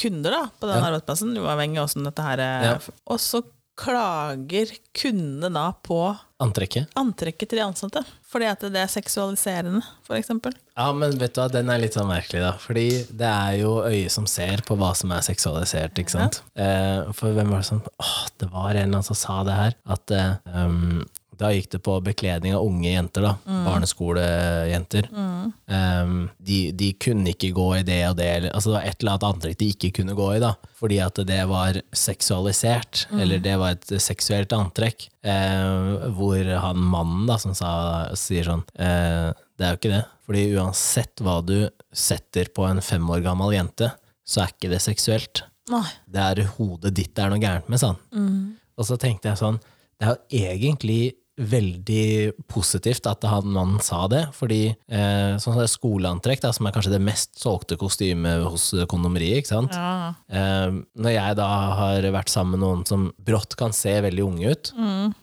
kunder da, på den Ja. arbeidsplassen, uavhengig av hvordan dette her er. Ja. Og så klager kundene da på Antrekket. antrekket til de ansatte. Fordi at det er seksualiserende, eksempel. Ja, men vet du hva, den er litt sånn merkelig, da. Fordi det er jo øyet som ser på hva som er seksualisert, ikke sant. Eh, for hvem var det som Åh, det var en eller annen som sa det her. At eh, um, da gikk det på bekledning av unge jenter, da. Barneskolejenter. Um, de, de kunne ikke gå i det og det, eller- altså det var et eller annet antrekk de ikke kunne gå i, da. Fordi at det var seksualisert, eller det var et seksuelt antrekk. Eh, hvor han mannen da, som sa, sier sånn uh, Det er jo ikke det. Fordi uansett hva du setter på en fem år gammel jente, så er ikke det seksuelt. Nei. Det er hodet ditt det er noe gærent med, sa han. Og så tenkte jeg sånn, det er jo egentlig veldig positivt at han mannen sa det, fordi eh, sånn skoleantrekk, da, som er kanskje det mest solgte kostymet hos kondomeriet, ikke sant? Ja. Eh, når jeg da har vært sammen med noen som brått kan se veldig unge ut,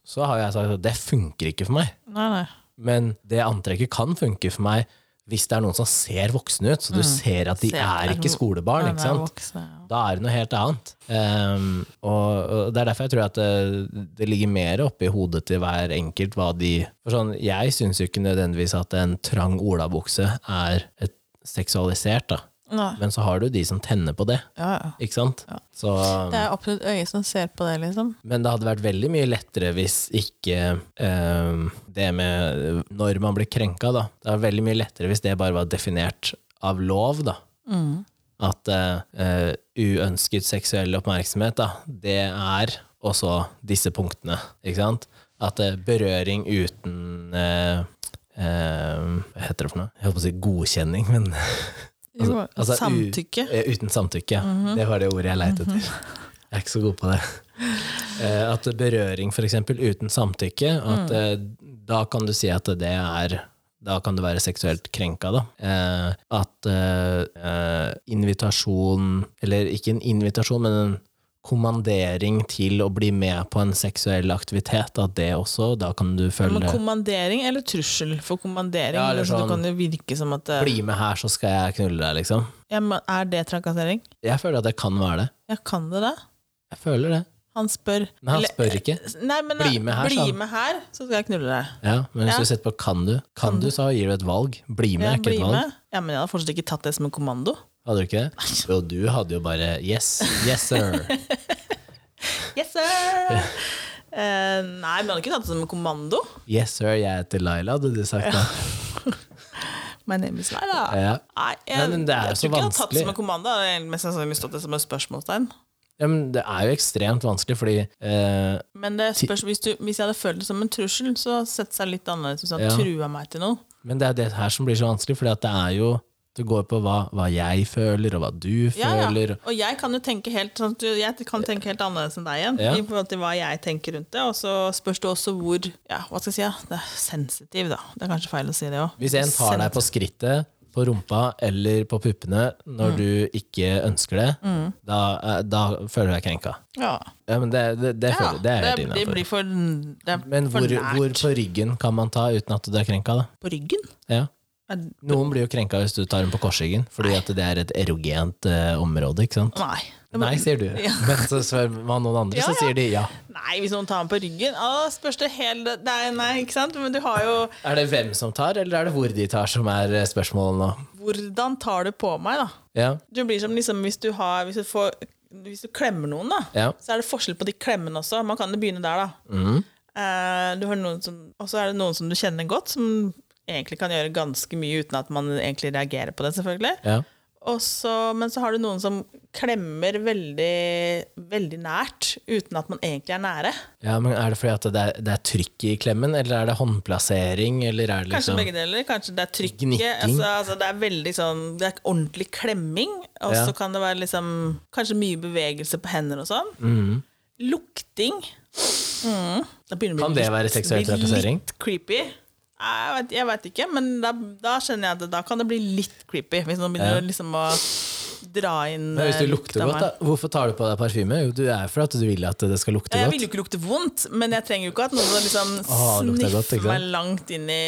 så har jeg sagt at det funker ikke for meg. Nei, nei. Men det antrekket kan funke for meg hvis det er noen som ser voksne ut, så du ser at de Ser er ikke skolebarn. Ikke sant? voksne, ja. Da er det noe helt annet. Um, og, og det er derfor jeg tror at det, det ligger mer oppi hodet til hver enkelt hva de For sånn, jeg syns jo ikke nødvendigvis at en trang olabukse er et seksualisert, da. Nei. Men så har du de som tenner på det, Ja, ja. ikke sant? Så, Det er absolutt øyet som ser på det, liksom. men det hadde vært veldig mye lettere hvis ikke eh, det med når man blir krenka, da. Det er veldig mye lettere hvis det bare var definert av lov, da. At eh, eh, uønsket seksuell oppmerksomhet, da, det er også disse punktene, ikke sant? At eh, berøring uten eh, eh, Hva heter det for noe? Jeg holdt på å si godkjenning, men Jo, altså, samtykke. eh, uten samtykke, ja. Det var det ordet jeg leite etter. Jeg er ikke så god på det. Eh, at berøring, for eksempel, uten samtykke, at eh, da kan du si at det er da kan du være seksuelt krenka, da. Eh, at eh, invitasjon, eller ikke en invitasjon, men en kommandering til å bli med på en seksuell aktivitet, at det også, da kan du føle Men kommandering eller trussel? For kommandering Ja, eller liksom, sånn- det kan jo virke som at Bli med her, så skal jeg knulle deg, liksom. ja, men Er det trakassering? Jeg føler at det kan være det. Ja, kan det det? Jeg føler det. Han spør Men han spør ikke. Nei, men Bli med her, bli sånn. med her, så skal jeg knulle deg. Ja, men hvis Ja. du setter på kan du, kan du, så gir du et valg. Bli med Ja, er ikke et valg. med. Ja, men jeg har fortsatt ikke tatt det som en kommando. Hadde du ikke det? Jo, du hadde jo bare yes, yes sir. Yes, sir! Uh, nei, men jeg hadde ikke tatt det som en kommando. Yes sir, jeg heter Laila, hadde du sagt da. My name is Laila. Ja. Nei, jeg, Nei, men det er jeg så tror ikke jeg tatt det som en kommando. Jeg hadde egentlig mest sannsynlig stått det som et spørsmålstegn. ja, men det er jo ekstremt vanskelig, fordi uh, Men det spørs, hvis, du, hvis jeg hadde følt det som en trussel, så setter det seg litt annerledes hvis han Ja. trua meg til noe. Men det er det her som blir så vanskelig, for det er jo Det går på hva, hva jeg føler, og hva du Ja, ja. føler. Og jeg kan jo tenke helt sånn, jeg kan tenke helt annerledes enn deg igjen. Ja. I forhold til hva jeg tenker rundt det. Og så spørs det også hvor ja, Hva skal jeg si? Ja, det er sensitiv, da. Det er kanskje feil å si det òg. Hvis en tar deg på skrittet, på rumpa eller på puppene når Mm. du ikke ønsker det, da, eh, da føler du deg krenka. Ja. Ja, men det, det, det, føler, det er helt innafor. Men hvor, hvor på ryggen kan man ta uten at du er krenka, da? På ryggen? Ja. Noen blir jo krenka hvis du tar dem på korsryggen, fordi at det er et erogent uh, område, ikke sant? Nei. Nei, sier du. Ja. Men så spør man noen andre, Ja, så ja. sier de ja. Nei, hvis noen tar dem på ryggen Å, Spørs det hele Nei, nei, ikke sant? Men du har jo Er det hvem som tar, eller er det hvor de tar, som er eh, spørsmålet nå? Hvordan tar du på meg, da? Ja, Du blir som liksom hvis du har Hvis du, får, hvis du klemmer noen, da, ja. så er det forskjell på de klemmene også. Man kan jo begynne der, da. Mhm. Uh, du har noen som, og så er det noen som du kjenner godt, som egentlig kan gjøre ganske mye uten at man egentlig reagerer på det, selvfølgelig. ja. Også, men så har du noen som klemmer veldig, veldig nært, uten at man egentlig er nære. Ja, men Er det fordi at det er, det er trykk i klemmen, eller er det håndplassering, eller er det Kanskje liksom begge deler. Kanskje det er trykket. Altså, altså, det er veldig sånn Det er ordentlig klemming. Og så Ja. kan det være liksom Kanskje mye bevegelse på hender og sånn. Mm. Lukting. Mm. Da Kan det det være seksuell trakassering? Litt creepy. Jeg vet, jeg vet ikke, men da, da skjønner jeg at da kan det bli litt creepy. Hvis noen begynner Ja. liksom å dra inn Men hvis du eh, lukter godt, da, hvorfor tar du på deg parfyme? Jo, du er for at du vil at det skal lukte Jeg vil jo ikke lukte vondt, men jeg trenger jo ikke at noen liksom lukter godt, sniffer meg langt inn i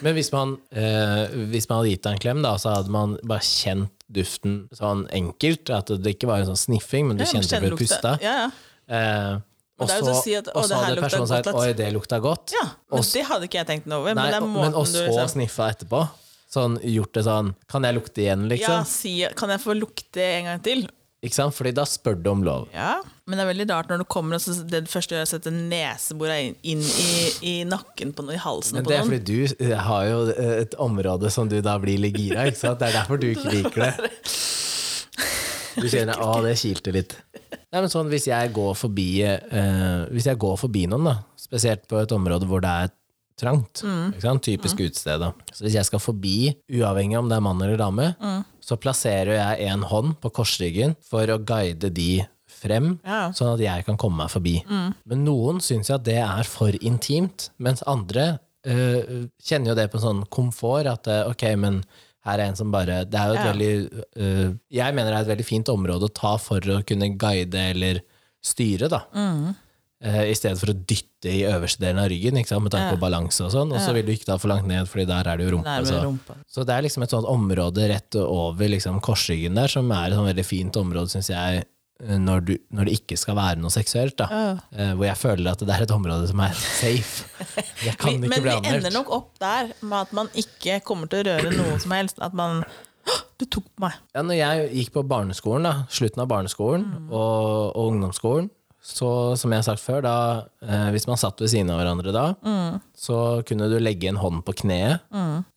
Men hvis man, eh, hvis man hadde gitt deg en klem, da, så hadde man bare kjent duften sånn enkelt. At det ikke var en sånn sniffing, men du Ja, kjente at du pusta. Ja, ja. Eh, og så, si at, og så hadde personen sagt 'oi, det lukta godt'. ja men Også, det hadde ikke jeg tenkt noe over. Nei, men og- men og så liksom, sniffa etterpå. Sånn gjort det sånn Kan jeg lukte igjen, ja, liksom? si, Kan jeg få lukte en gang til? Ikke sant? Fordi da spør du om lov. Ja, men det er veldig rart når du kommer og så det første gjør er å sette nesebordet inn, inn i, i nakken på noe, i halsen Men på det er fordi du eh, har jo et område som du da blir litt gira ikke sant? Det er derfor du ikke liker det. Du kjenner å, det kilte litt. Nei, men sånn, hvis jeg går forbi eh, Hvis jeg går forbi noen, da, spesielt på et område hvor det er trangt, sant? typisk utested, da. Så hvis jeg skal forbi, uavhengig om det er mann eller dame, så plasserer jeg en hånd på korsryggen for å guide de frem, Ja. sånn at jeg kan komme meg forbi. Men noen syns at det er for intimt, mens andre øh, kjenner jo det på sånn komfort, at øh, ok, men her er en som bare Det er jo et veldig uh, Jeg mener det er et veldig fint område å ta for å kunne guide eller styre, da. Eh, I stedet for å dytte i øverste delen av ryggen, ikke sant? med tanke på balanse og sånn. Og så vil du ikke ta for langt ned, Fordi der er det jo rumpe. Det Så. rumpa. så det er liksom et sånt område rett over liksom korsryggen der, som er et sånn veldig fint område, syns jeg, når, du, når det ikke skal være noe seksuelt. da. Eh, hvor jeg føler at det er et område som er safe. Jeg kan ikke men bli vi ender nok opp der med at man ikke kommer til å røre noe som helst. At man Du tok på meg. Ja, når jeg gikk på barneskolen, da, slutten av barneskolen Mm. og, og ungdomsskolen, så som jeg har sagt før, da, eh, hvis man satt ved siden av hverandre da, Mm. så kunne du legge en hånd på kneet,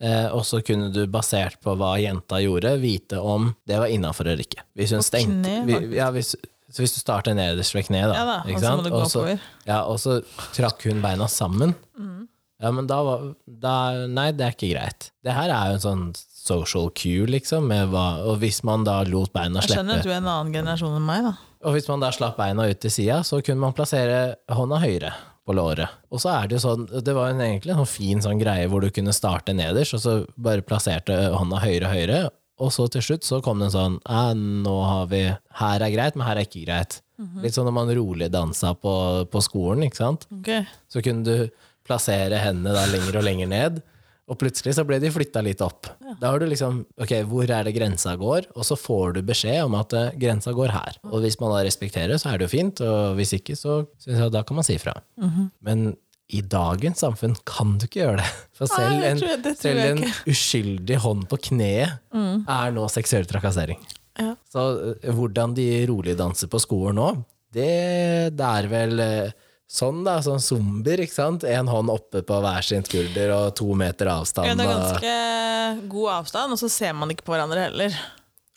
eh, og så kunne du basert på hva jenta gjorde, vite om det var innafor eller ikke. Hvis hun stengte vi, ja, hvis, Så hvis du starter nederst ved kneet, da, Ja da, ikke sant? Og så- ja, og så trakk hun beina sammen. Mm. Ja, men da var da, Nei, det er ikke greit. Det her er jo en sånn social cue, liksom, hva, og hvis man da lot beina Jeg skjønner at du er en annen generasjon enn meg, da. Og hvis man da slapp beina ut til sida, så kunne man plassere hånda høyre på låret. Og så er det jo sånn, det var en egentlig en fin sånn greie hvor du kunne starte nederst, og så bare plasserte hånda høyre høyre, og så til slutt så kom det en sånn «Æ, nå har vi Her er greit, men her er ikke greit. Litt sånn når man rolig dansa på, på skolen, ikke sant. Ok. Så kunne du plassere hendene da lenger og lenger ned, og plutselig så ble de flytta litt opp. Da har du liksom Ok, hvor er det grensa går? Og så får du beskjed om at eh, grensa går her. Og hvis man da respekterer, så er det jo fint, og hvis ikke, så syns jeg da kan man si fra. Men i dagens samfunn kan du ikke gjøre det. For selv en, jeg- det selv en uskyldig hånd på kneet er nå seksuell trakassering. Ja. Så eh, hvordan de rolig danser på skolen nå, det, det er vel eh, sånn da, sånn zombier, ikke sant? En hånd oppe på hver sin skulder og to meter avstand. Ja, det er ganske god avstand, og så ser man ikke på hverandre heller.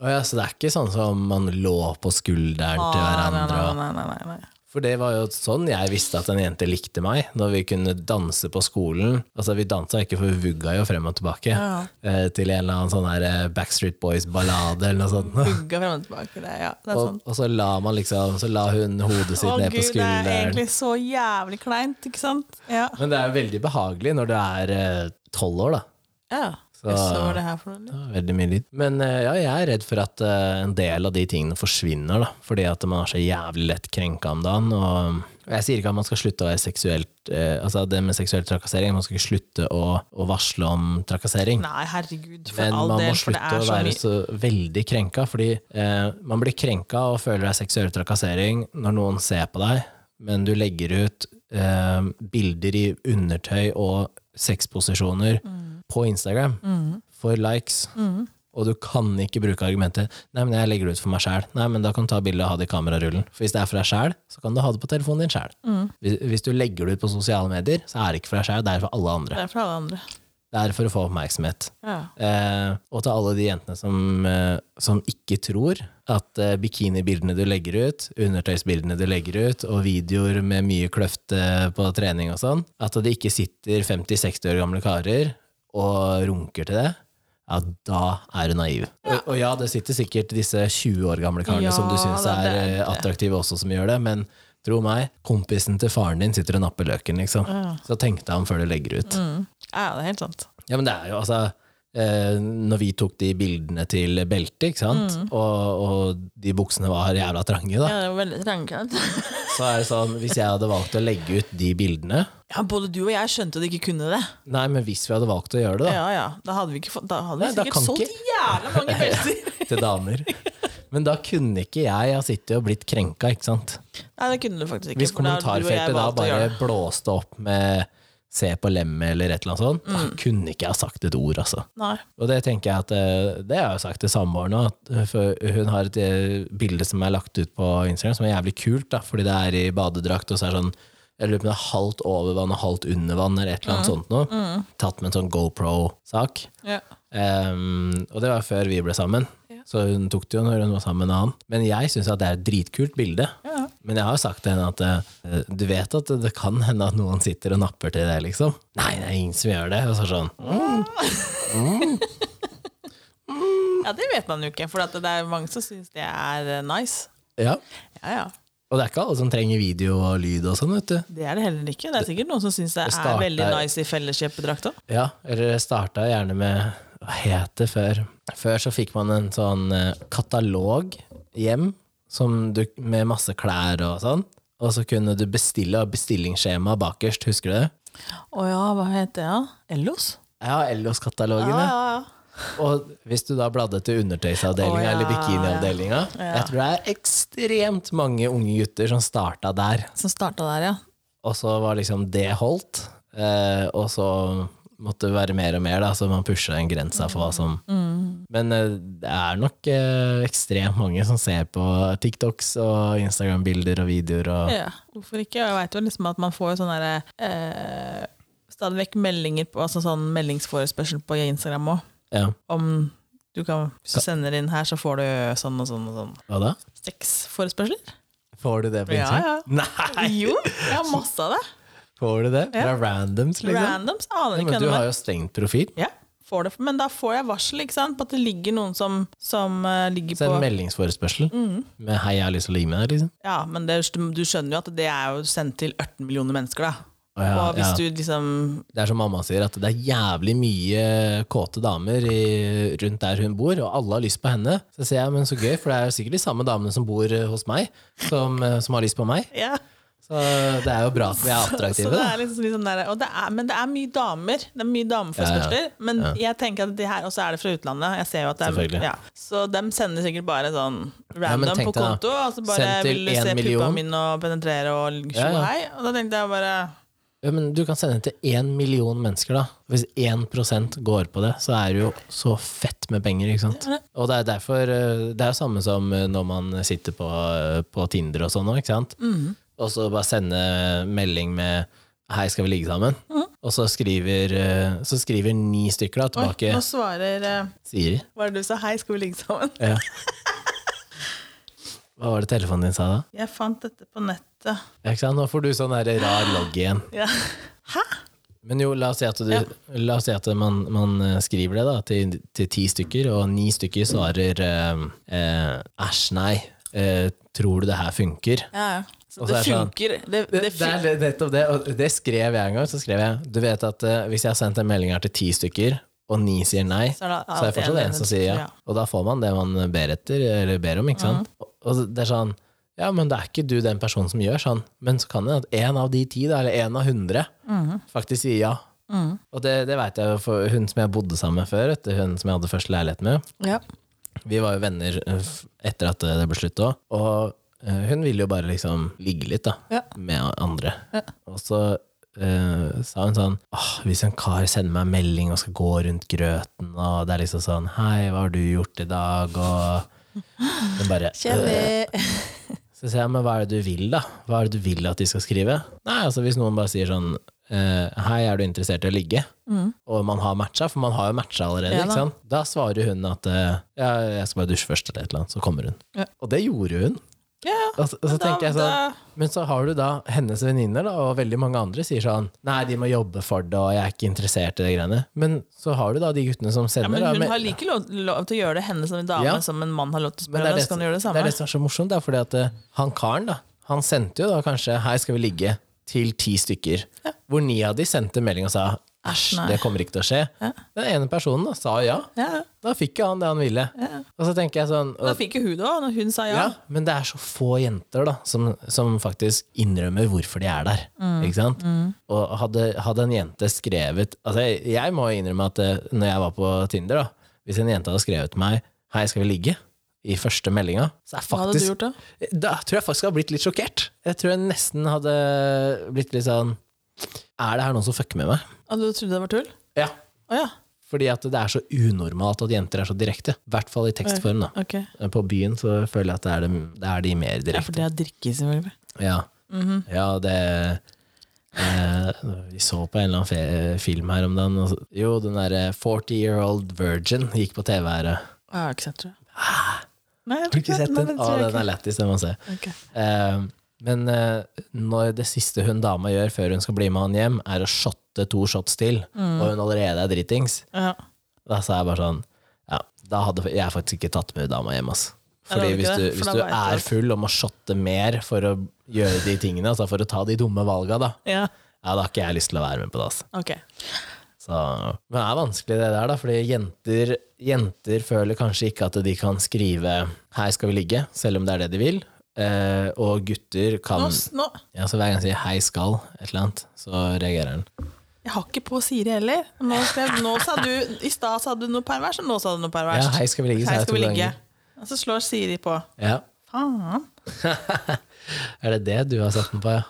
Å ja, så det er ikke sånn som man lå på skulderen Ah, til hverandre. nei, nei, nei, nei, nei. For det var jo sånn jeg visste at en jente likte meg, når vi kunne danse på skolen. Altså Vi dansa ikke, for vi vugga jo frem og tilbake Ja. eh, til en eller annen sånn her eh, Backstreet Boys-ballade eller noe sånt. Bugga frem og tilbake. Det, ja, det Og, sånn. og så la man liksom Så la hun hodet sitt Å ned på gud, det er egentlig så jævlig kleint, ikke sant? Ja. Men det er jo veldig behagelig når du er tolv år, da. ja. Så- Jeg så det her for noe. Veldig mye lyd. Men eh, ja, jeg er redd for at eh, en del av de tingene forsvinner, da. Fordi at man er så jævlig lett krenka om dagen. Og jeg sier ikke at man skal slutte å være seksuelt eh, Altså det med seksuell trakassering, man skal ikke slutte å, å varsle om trakassering. Nei, herregud, for Men all man del, må slutte å være så, så veldig krenka, fordi eh, man blir krenka og føler det er seksuell trakassering når noen ser på deg, men du legger ut eh, bilder i undertøy og sexposisjoner Mm. På Instagram for likes. Og du kan ikke bruke argumentet 'nei, men jeg legger det ut for meg sjæl'. Nei, men da kan du ta bilde og ha det i kamerarullen. For hvis det er for deg sjæl, så kan du ha det på telefonen din sjæl. Mm. Hvis, hvis du legger det ut på sosiale medier, så er det ikke for deg sjæl, det er for alle andre. Det er for alle andre. Det er for å få oppmerksomhet. Ja. Eh, og til alle de jentene som, eh, som ikke tror at eh, bikinibildene du legger ut, undertøysbildene du legger ut, og videoer med mye kløft på trening og sånn, at det ikke sitter 50-60 år gamle karer og runker til det, ja, da er du naiv. Og, og ja, det sitter sikkert disse 20 år gamle karene Ja, som du syns er er eh, attraktive også, som gjør det, men tro meg, kompisen til faren din sitter og napper løken, liksom. Så tenk deg om før du legger ut. ja, det er helt sant. Ja, men det er jo altså eh, Når vi tok de bildene til beltet, ikke sant, og, og de buksene var jævla trange, da, Ja, det var veldig trange. så er det sånn Hvis jeg hadde valgt å legge ut de bildene Ja, både du og jeg skjønte at du ikke kunne det. Nei, men hvis vi hadde valgt å gjøre det, da, Ja, ja. Da hadde vi, ikke fått, da hadde vi Nei, sikkert solgt ikke- jævla mange belter. til damer Men da kunne ikke jeg ha sittet og blitt krenka, ikke sant? Nei, det kunne du faktisk ikke. Hvis kommentarfeltet da bare blåste opp med se på lemmet eller et eller annet sånt, Mm. da kunne ikke jeg sagt et ord, altså. Nei. Og det tenker jeg at eh, Det har jeg sagt til samboeren nå, eh, for hun har et eh, bilde som er lagt ut på Instagram som er jævlig kult, da, fordi det er i badedrakt, og så er det sånn jeg lurer på om det er halvt over vann og halvt under vann, eller et eller annet sånt noe. Tatt med en sånn GoPro-sak. Yeah. Um, og det var før vi ble sammen. Så hun tok det jo når hun var sammen med en annen. Men jeg syns det er et dritkult bilde. Ja. Men jeg har sagt til henne at eh, du vet at det kan hende at noen sitter og napper til det, liksom. Nei, det er ingen som gjør det. Og så er Mm. sånn ja, det vet man jo ikke, for at det er mange som syns det er eh, nice. Ja. Ja, ja. Og det er ikke alle som trenger video og lyd og sånn, vet du. Det er det heller ikke. Det er sikkert noen som syns det Det er starter- veldig nice i felleskjøpedrakt òg. Ja, eller starta gjerne med Hva het det før? Før så fikk man en sånn eh, katalog hjem som du, med masse klær og sånn. Og så kunne du bestille bestillingsskjema bakerst, husker du det? Å ja, hva heter det? Ja? Ellos? Ja, Ellos-katalogen. Ja. ja, ja. Og hvis du da bladde til undertøysavdelinga oh, ja, eller bikiniavdelinga ja. Jeg tror det er ekstremt mange unge gutter som starta der. Som starta der, ja. Og så var liksom det holdt. Eh, og så måtte være mer og mer, da, så man pusha en grensa for hva som Men eh, det er nok eh, ekstremt mange som ser på TikToks og Instagram-bilder og videoer og ja. Hvorfor ikke? Jeg veit jo liksom at man får sånne derre eh, Stadig vekk meldinger på altså sånn meldingsforespørsel på Instagram òg. ja. Om du kan, hvis du sender inn her, så får du sånn og sånn og sånn. Hva da? Sexforespørsler? Får du det på Ja, Instagram? ja. Nei! Jo, jeg har masse av det. Får du det? Fra Ja. randoms, liksom? Randoms aner Ja, men du har jo stengt profil. Ja, får det, men da får jeg varsel ikke sant? på at det ligger noen som, som uh, ligger på meldingsforespørsel med 'hei, jeg har lyst til å ligge med deg', liksom. Ja, men det, du skjønner jo at det er jo sendt til 18 millioner mennesker, da. Oh, ja, og hvis ja. du liksom Det er som mamma sier, at det er jævlig mye kåte damer i, rundt der hun bor, og alle har lyst på henne. Så sier jeg, men så gøy, for det er jo sikkert de samme damene som bor hos meg, som, eh, som har lyst på meg. Ja. Så det er jo bra at vi er Så attraktive, det er liksom sånn der, og det er, men det er mye damer. Det er mye dameforespørsler. Men jeg tenker at de her også er det fra utlandet. Jeg ser jo at det er, ja. Så de sender sikkert bare sånn random på konto. da, konto. Og så bare vil du se puppa mine og penetrere og tjo Ja, ja. hei. Og da tenkte jeg bare Ja, men du kan sende den til én million mennesker, da. Hvis 1% går på det, så er det jo så fett med penger, ikke sant. Og det er derfor eh, Det er jo samme som eh, når man sitter på, eh, på Tinder og sånn òg, ikke sant. Mhm. Og så bare sende melding med 'hei, skal vi ligge sammen'? Mm. Og så skriver, eh, så skriver ni stykker da Oi, tilbake nå svarer eh, Siri. Hva er det du sa? Hei, skal vi ligge sammen? Ja. Hva var det telefonen din sa da? Jeg fant dette på nettet. Ja, Ikke sant? Nå får du sånn der rar logg igjen. Ja. Hæ? Men jo, la oss si at, du, Ja. la oss si at man, man eh, skriver det da, til, til ti stykker, og ni stykker svarer æsj, eh, nei, eh, tror du det her funker? Ja, ja. Så det det sånn- funker. Det, Det, det, det er nettopp det, og det skrev jeg en gang. Så skrev jeg Du vet at uh, hvis jeg har sendt en melding her til ti stykker, og ni sier nei, Så er det så er det fortsatt en- som sier ja. ja. Og da får man det man ber etter, eller ber om, ikke sant? Og- Og det er sånn Ja, men det er ikke du den personen som gjør sånn. Men så kan det at en av de ti, eller en av hundre, faktisk sier ja. Og det, det veit jeg for hun som jeg bodde sammen med før, etter hun som jeg hadde første leilighet med. ja. Vi var jo venner eh, etter at det ble slutt òg. Og hun ville jo bare liksom ligge litt da, Ja. med andre. Og så uh, sa hun sånn Åh, Hvis en kar sender meg en melding og skal gå rundt grøten, og det er liksom sånn Hei, hva har du gjort i dag? Og hun bare «Øh». Så sier jeg, men hva er det du vil, da? Hva er det du vil at de skal skrive? Nei, altså hvis noen bare sier sånn eh, Hei, er du interessert i å ligge? Og man har matcha, for man har jo matcha allerede. Mm. Ja, ikke da. Da svarer hun at eh, ja, jeg skal bare dusje først, eller et eller annet. Så kommer hun. Ja. Og det gjorde hun. Ja, Og så, og så da- tenker jeg sånn Men så har du da hennes venninner, og veldig mange andre sier sånn Nei, de må jobbe for det, og jeg er ikke interessert i de greiene. Men så har du da de guttene som ja, sender. hun da, hun har like lov, lov til å gjøre det, henne som en dame, Ja. som en mann har lov til å Men spørre det er det, som- det det er det som er så morsomt, da, fordi at eh, han karen, da, han sendte jo da kanskje 'hei, skal vi ligge?' til ti stykker. Hvor ni av de sendte melding og sa 'æsj, det kommer ikke til å skje'. Ja. Den ene personen da, sa ja. Ja, Da fikk jo han det han ville. ja. Og så tenker jeg sånn Da fikk jo hun det òg, når hun sa ja. Men det er så få jenter da som, som faktisk innrømmer hvorfor de er der. Mm. Ikke sant? Og hadde, hadde en jente skrevet Altså, jeg, jeg må innrømme at eh, når jeg var på Tinder, da hvis en jente hadde skrevet til meg 'hei, skal vi ligge?' i første meldinga, så er Hva hadde du gjort da? da tror jeg faktisk jeg hadde blitt litt sjokkert. Jeg tror jeg nesten hadde blitt litt sånn Er det her noen som fucker med meg? Ja, du trodde det var tull? Ja. Oh, ja. Fordi at det er så unormalt at jenter er så direkte. I hvert fall i tekstform. da. Okay. På byen så føler jeg at det er, de, det er de mer Ja, for direkte. det er drikke, selvfølgelig. Ja, ja det eh, Vi så på en eller annen film her om dagen. og Jo, den derre 40 Year Old Virgin gikk på TV her. Jeg har ikke sett det. Nei, jeg Har du ikke sett Nei, den? Å, tror jeg den er ikke. lættis, den må man se. Ok. Eh, men eh, når det siste hun dama gjør før hun skal bli med han hjem, er å shotte to shots til, og hun allerede er dritings, Ja. da sa jeg bare sånn Ja, da hadde jeg faktisk ikke tatt med dama hjem, ass. Det Fordi hadde hvis ikke du, det, for hvis da du vet du er at- full og må shotte mer for å gjøre de tingene, altså for å ta de dumme valga, da, ja. ja, da har ikke jeg lyst til å være med på det. ass. Ok. Så, men det er vanskelig det der, da, fordi jenter, jenter føler kanskje ikke at de kan skrive 'her skal vi ligge', selv om det er det de vil. Eh, og gutter kan Nå, nå. ja, Så hver gang jeg sier 'hei skal', et eller annet, så reagerer han. Jeg har ikke på Siri heller. Nå, jeg, nå sa du, I stad sa du noe pervers, og nå sa du noe perverst. Ja, 'hei skal vi ligge', jeg skal vi ligge. Og så slår Siri på. Ja. Faen. Er det det du har satt den på, ja?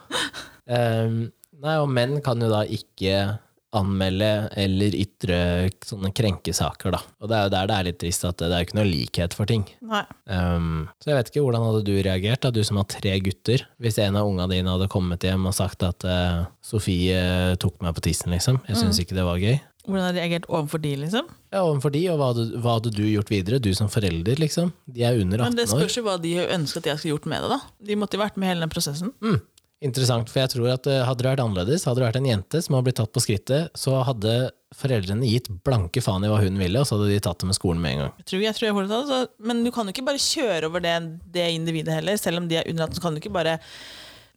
Um, nei, og menn kan jo da ikke anmelde eller ytre sånne krenkesaker, da. Og det er jo der det er litt trist at det, er jo ikke noe likhet for ting. Ehm, så jeg vet ikke, hvordan hadde du reagert, da, du som har tre gutter, hvis en av unga dine hadde kommet hjem og sagt at uh, Sofie tok meg på tissen, liksom. Jeg syns ikke det var gøy. Hvordan hadde du reagert overfor de, liksom? Ja, overfor de, og hva hadde, hva hadde du gjort videre? Du som forelder, liksom. De er under 18 år. Men det spørs jo hva de ønsker at jeg skulle gjort med det. da De måtte jo vært med hele den prosessen. Mm. Interessant, for jeg tror at eh, hadde det vært annerledes, hadde det vært en jente som hadde blitt tatt på skrittet, så hadde foreldrene gitt blanke faen i hva hun ville, og så hadde de tatt det med skolen med en gang. Jeg tror, jeg tror jeg får det til, så, Men du kan jo ikke bare kjøre over det, det individet heller. Selv om de er under 18, så kan du ikke bare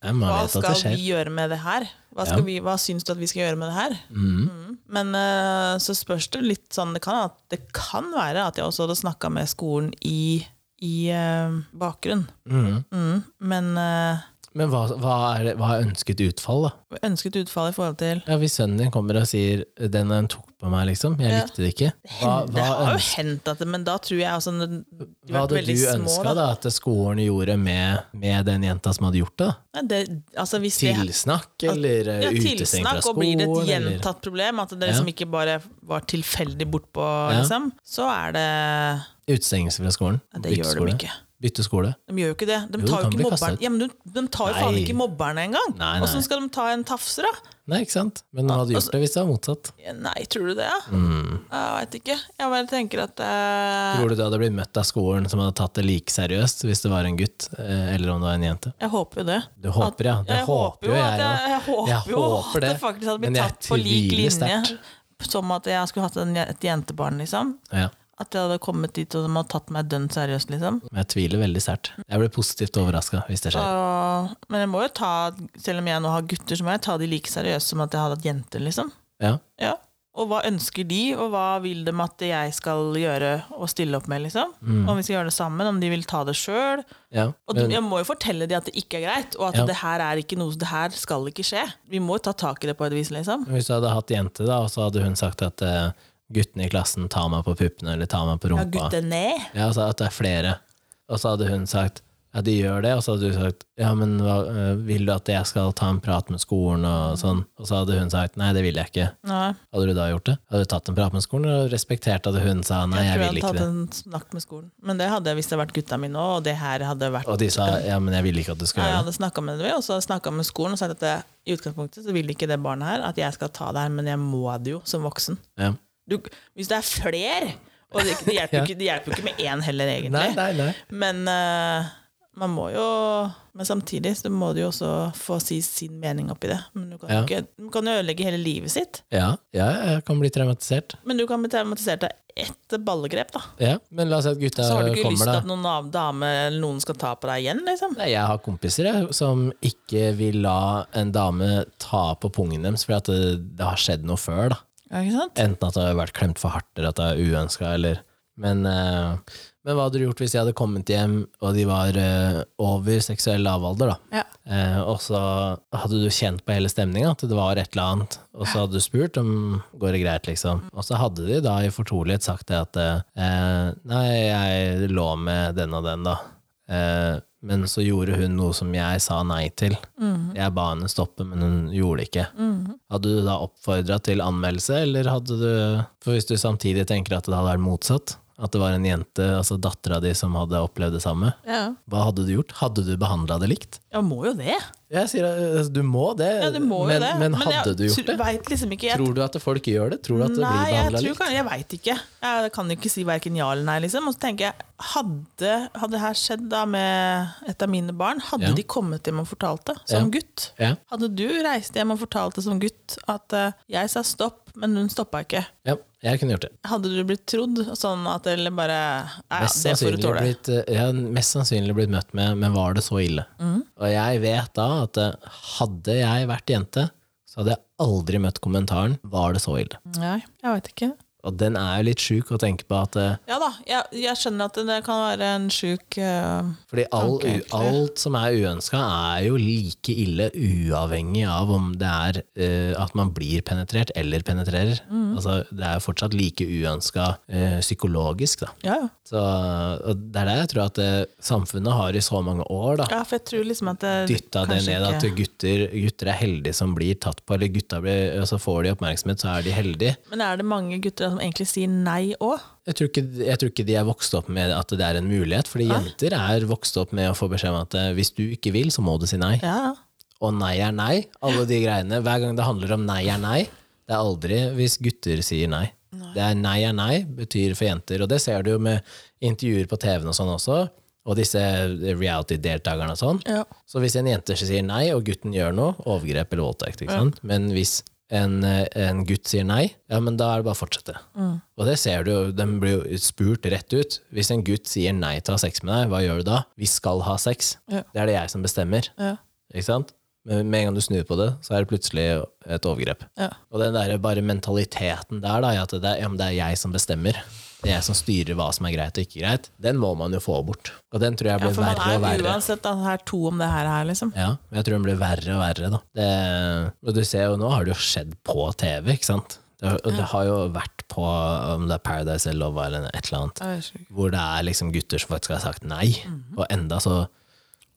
Hva skal vi gjøre med det her? Hva, Ja. vi, hva syns du at vi skal gjøre med det her? Mm. Mm. Men uh, så spørs det litt sånn Det kan, at, det kan være at jeg også hadde snakka med skolen i, i uh, bakgrunn. Mhm. Mm. Men eh, Men hva, hva, er, hva er ønsket utfall, da? ønsket utfall i forhold til Ja, Hvis sønnen din kommer og sier 'den den tok på meg', liksom, jeg Ja. likte det ikke, hva, Det har jo hendt at det, men da tror jeg altså hva hadde du ønska da, at skolen gjorde med, med den jenta som hadde gjort det? Ja, det, altså hvis det, Tilsnakk, eller ja, utestengt fra tilsnakk, og blir det et skolen? gjentatt problem, at det liksom ikke bare var tilfeldig bortpå, liksom, så er det Utestengelse fra skolen? ja, Det gjør de ikke. Bytte skole? De gjør jo ikke det. De Jo, tar jo ikke mobberen. Ja, de, de tar jo faen ikke mobberne engang! Åssen skal de ta en tafser, da? Nei, ikke sant? Men hadde gjort altså- det hvis det var motsatt. Nei, tror du det? Ja? Mm. Jeg veit ikke. Jeg bare tenker at uh... Tror du du hadde blitt møtt av skolen som hadde tatt det like seriøst hvis det var en gutt, eh, eller om det var en jente? Jeg håper jo det. Du håper, ja. Det jeg håper jo jeg at jeg, jeg håper Jeg jo håper at det det, faktisk hadde blitt tatt på lik linje. sterkt. Som at jeg skulle hatt en, et jentebarn, liksom. Ja. At jeg hadde kommet dit og de hadde tatt meg dønn seriøst, liksom. Men jeg tviler veldig sterkt. Jeg blir positivt overraska hvis det skjer. Og, men jeg må jo ta, selv om jeg nå har gutter, så må jeg ta de like seriøst som at jeg hadde hatt jenter, liksom. Ja. Ja. Og hva ønsker de, og hva vil de at jeg skal gjøre og stille opp med, liksom? Mm. Om vi skal gjøre det sammen, om de vil ta det sjøl. ja. Og jeg må jo fortelle dem at det ikke er greit, og at Ja. det her er ikke noe Det her skal ikke skje. Vi må jo ta tak i det på et vis, liksom. hvis du hadde hatt jente, da, og så hadde hun sagt at eh, guttene i klassen tar meg på puppene eller tar meg på rumpa Ja, guttene? Ja, altså at det er flere. Og så hadde hun sagt ja, de gjør det, og så hadde du sagt ja, men hva, øh, vil du at jeg skal ta en prat med skolen og sånn? Og så hadde hun sagt nei, det vil jeg ikke. Nei, Hadde du da gjort det? Hadde du tatt en prat med skolen og respektert at hun sa nei, jeg jeg tror jeg vil hadde ikke tatt en snakk med skolen. Men det hadde jeg hvis det hadde vært gutta mine òg, og det her hadde vært Og de sa ja, men jeg vil ikke at du skal jeg gjøre det. hadde snakka med dem, og så snakka med skolen og sagt at det, i utgangspunktet så vil ikke det barnet her at jeg skal ta det her, men jeg må det jo som voksen. Ja. Du, hvis det er flere Og det, det, hjelper jo Ja. ikke, det hjelper ikke med én heller, egentlig. Nei, nei, nei. Men uh, man må jo Men samtidig så må du jo også få si sin mening oppi det. Men du kan, Ja. ikke, du kan ødelegge hele livet sitt. Ja, ja, jeg kan bli traumatisert. Men du kan bli traumatisert av ett ballegrep, da. Ja, men la oss si at gutta Så har du ikke lyst til at noen av- dame eller noen skal ta på deg igjen, liksom. Nei, jeg har kompiser jeg, som ikke vil la en dame ta på pungen deres fordi at det, det har skjedd noe før. da. Enten at det har vært klemt for hardt, eller at det er uønska, eller men, eh, men hva hadde du gjort hvis jeg hadde kommet hjem, og de var eh, over seksuell lavalder, da? Ja. Eh, og så hadde du kjent på hele stemninga, at det var et eller annet, og så hadde du spurt om går det greit, liksom. Og så hadde de da i fortrolighet sagt det at eh, nei, jeg lå med den og den, da. Eh, men så gjorde hun noe som jeg sa nei til. Mm. Jeg ba henne stoppe, men hun gjorde det ikke. Hadde du da oppfordra til anmeldelse, eller hadde du For hvis du samtidig tenker at det hadde vært motsatt, at det var en jente, altså dattera di, som hadde opplevd det samme, Ja. hva hadde du gjort? Hadde du behandla det likt? Ja, må jo det. Jeg sier at du må det, Ja, du må men, det. men hadde jeg du gjort det? Vet liksom ikke, jeg, Tror du at folk gjør det? Tror du at det nei, blir behandla likt? kan- jeg veit ikke. Jeg kan jo ikke si verken ja eller nei, liksom. Og så tenker jeg, hadde, hadde det her skjedd da med et av mine barn, hadde Ja. de kommet hjem og fortalt det som Ja. gutt? Ja. Hadde du reist hjem og fortalt det som gutt at uh, jeg sa stopp, men hun stoppa ikke? Jeg kunne gjort det. Hadde du blitt trodd sånn at Eller bare Ja, Mest sannsynlig, blitt, eh, mest sannsynlig blitt møtt med 'men var det så ille'? Mm. Og jeg vet da at eh, hadde jeg vært jente, så hadde jeg aldri møtt kommentaren 'var det så ille'? Nei, jeg veit ikke. Og den er jo litt sjuk å tenke på at eh, Ja da, jeg, jeg skjønner at det kan være en sjuk uh, Fordi all, egentlig. alt som er uønska, er jo like ille uavhengig av om det er uh, at man blir penetrert eller penetrerer. Mm. Altså, det er jo fortsatt like uønska uh, psykologisk. Da. Ja, ja. Så, og det er det jeg tror at det, samfunnet har i så mange år da, ja, for jeg tror liksom at det dytta det ned at gutter, gutter er heldige som blir tatt på, eller gutta blir, så får de oppmerksomhet, så er de heldige. Men er det mange gutter som egentlig sier nei òg? Jeg jeg tror ikke de er vokst opp med at det er en mulighet, fordi jenter er vokst opp med å få beskjed om at eh, hvis du ikke vil, så må du si nei. Ja, ja. Og nei er nei. Alle de greiene. Hver gang det handler om nei er nei, det er aldri hvis gutter sier nei. Det er nei er nei, betyr for jenter. Og det ser du jo med intervjuer på TV-en og sånn også, og disse reality-deltakerne og sånn. Ja. Så hvis en jente sier nei, og gutten gjør noe, overgrep eller voldtekt, ikke sant? men hvis en, eh, en gutt sier nei, ja, men da er det bare å fortsette. Og det ser du jo, de blir jo spurt rett ut. Hvis en gutt sier nei til å ha sex med deg, hva gjør du da? Vi skal ha sex. Ja. Det er det jeg som bestemmer. Ja. Ikke sant? Men med en gang du snur på det, så er det plutselig et overgrep. Ja. Og den der bare mentaliteten der, da, at det er, det er jeg som bestemmer, er jeg som styrer hva som er greit og ikke greit, den må man jo få bort. Og den tror jeg blir ja, verre og for man er uansett da, det er to om det her, her liksom. Ja, jeg tror den blir verre og verre, da. Det, og du ser jo, nå har det jo skjedd på TV, ikke sant? Det, og det har jo vært på om det er Paradise eller Love Island eller et eller annet, hvor det er liksom gutter som faktisk har sagt nei, og enda så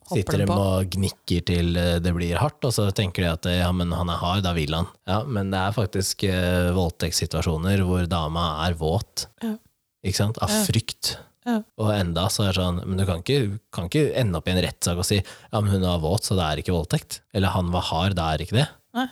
sitter de og gnikker til eh, det blir hardt, og så tenker de at eh, ja, men han er hard, da vil han. Ja, men det er faktisk eh, voldtektssituasjoner hvor dama er våt, Ja. Ikke sant, av frykt. Ja. Og enda så er det sånn, men du kan ikke, kan ikke ende opp i en rettssak og si ja, men hun var våt, så det er ikke voldtekt. Eller han var hard, da er ikke det. Nei.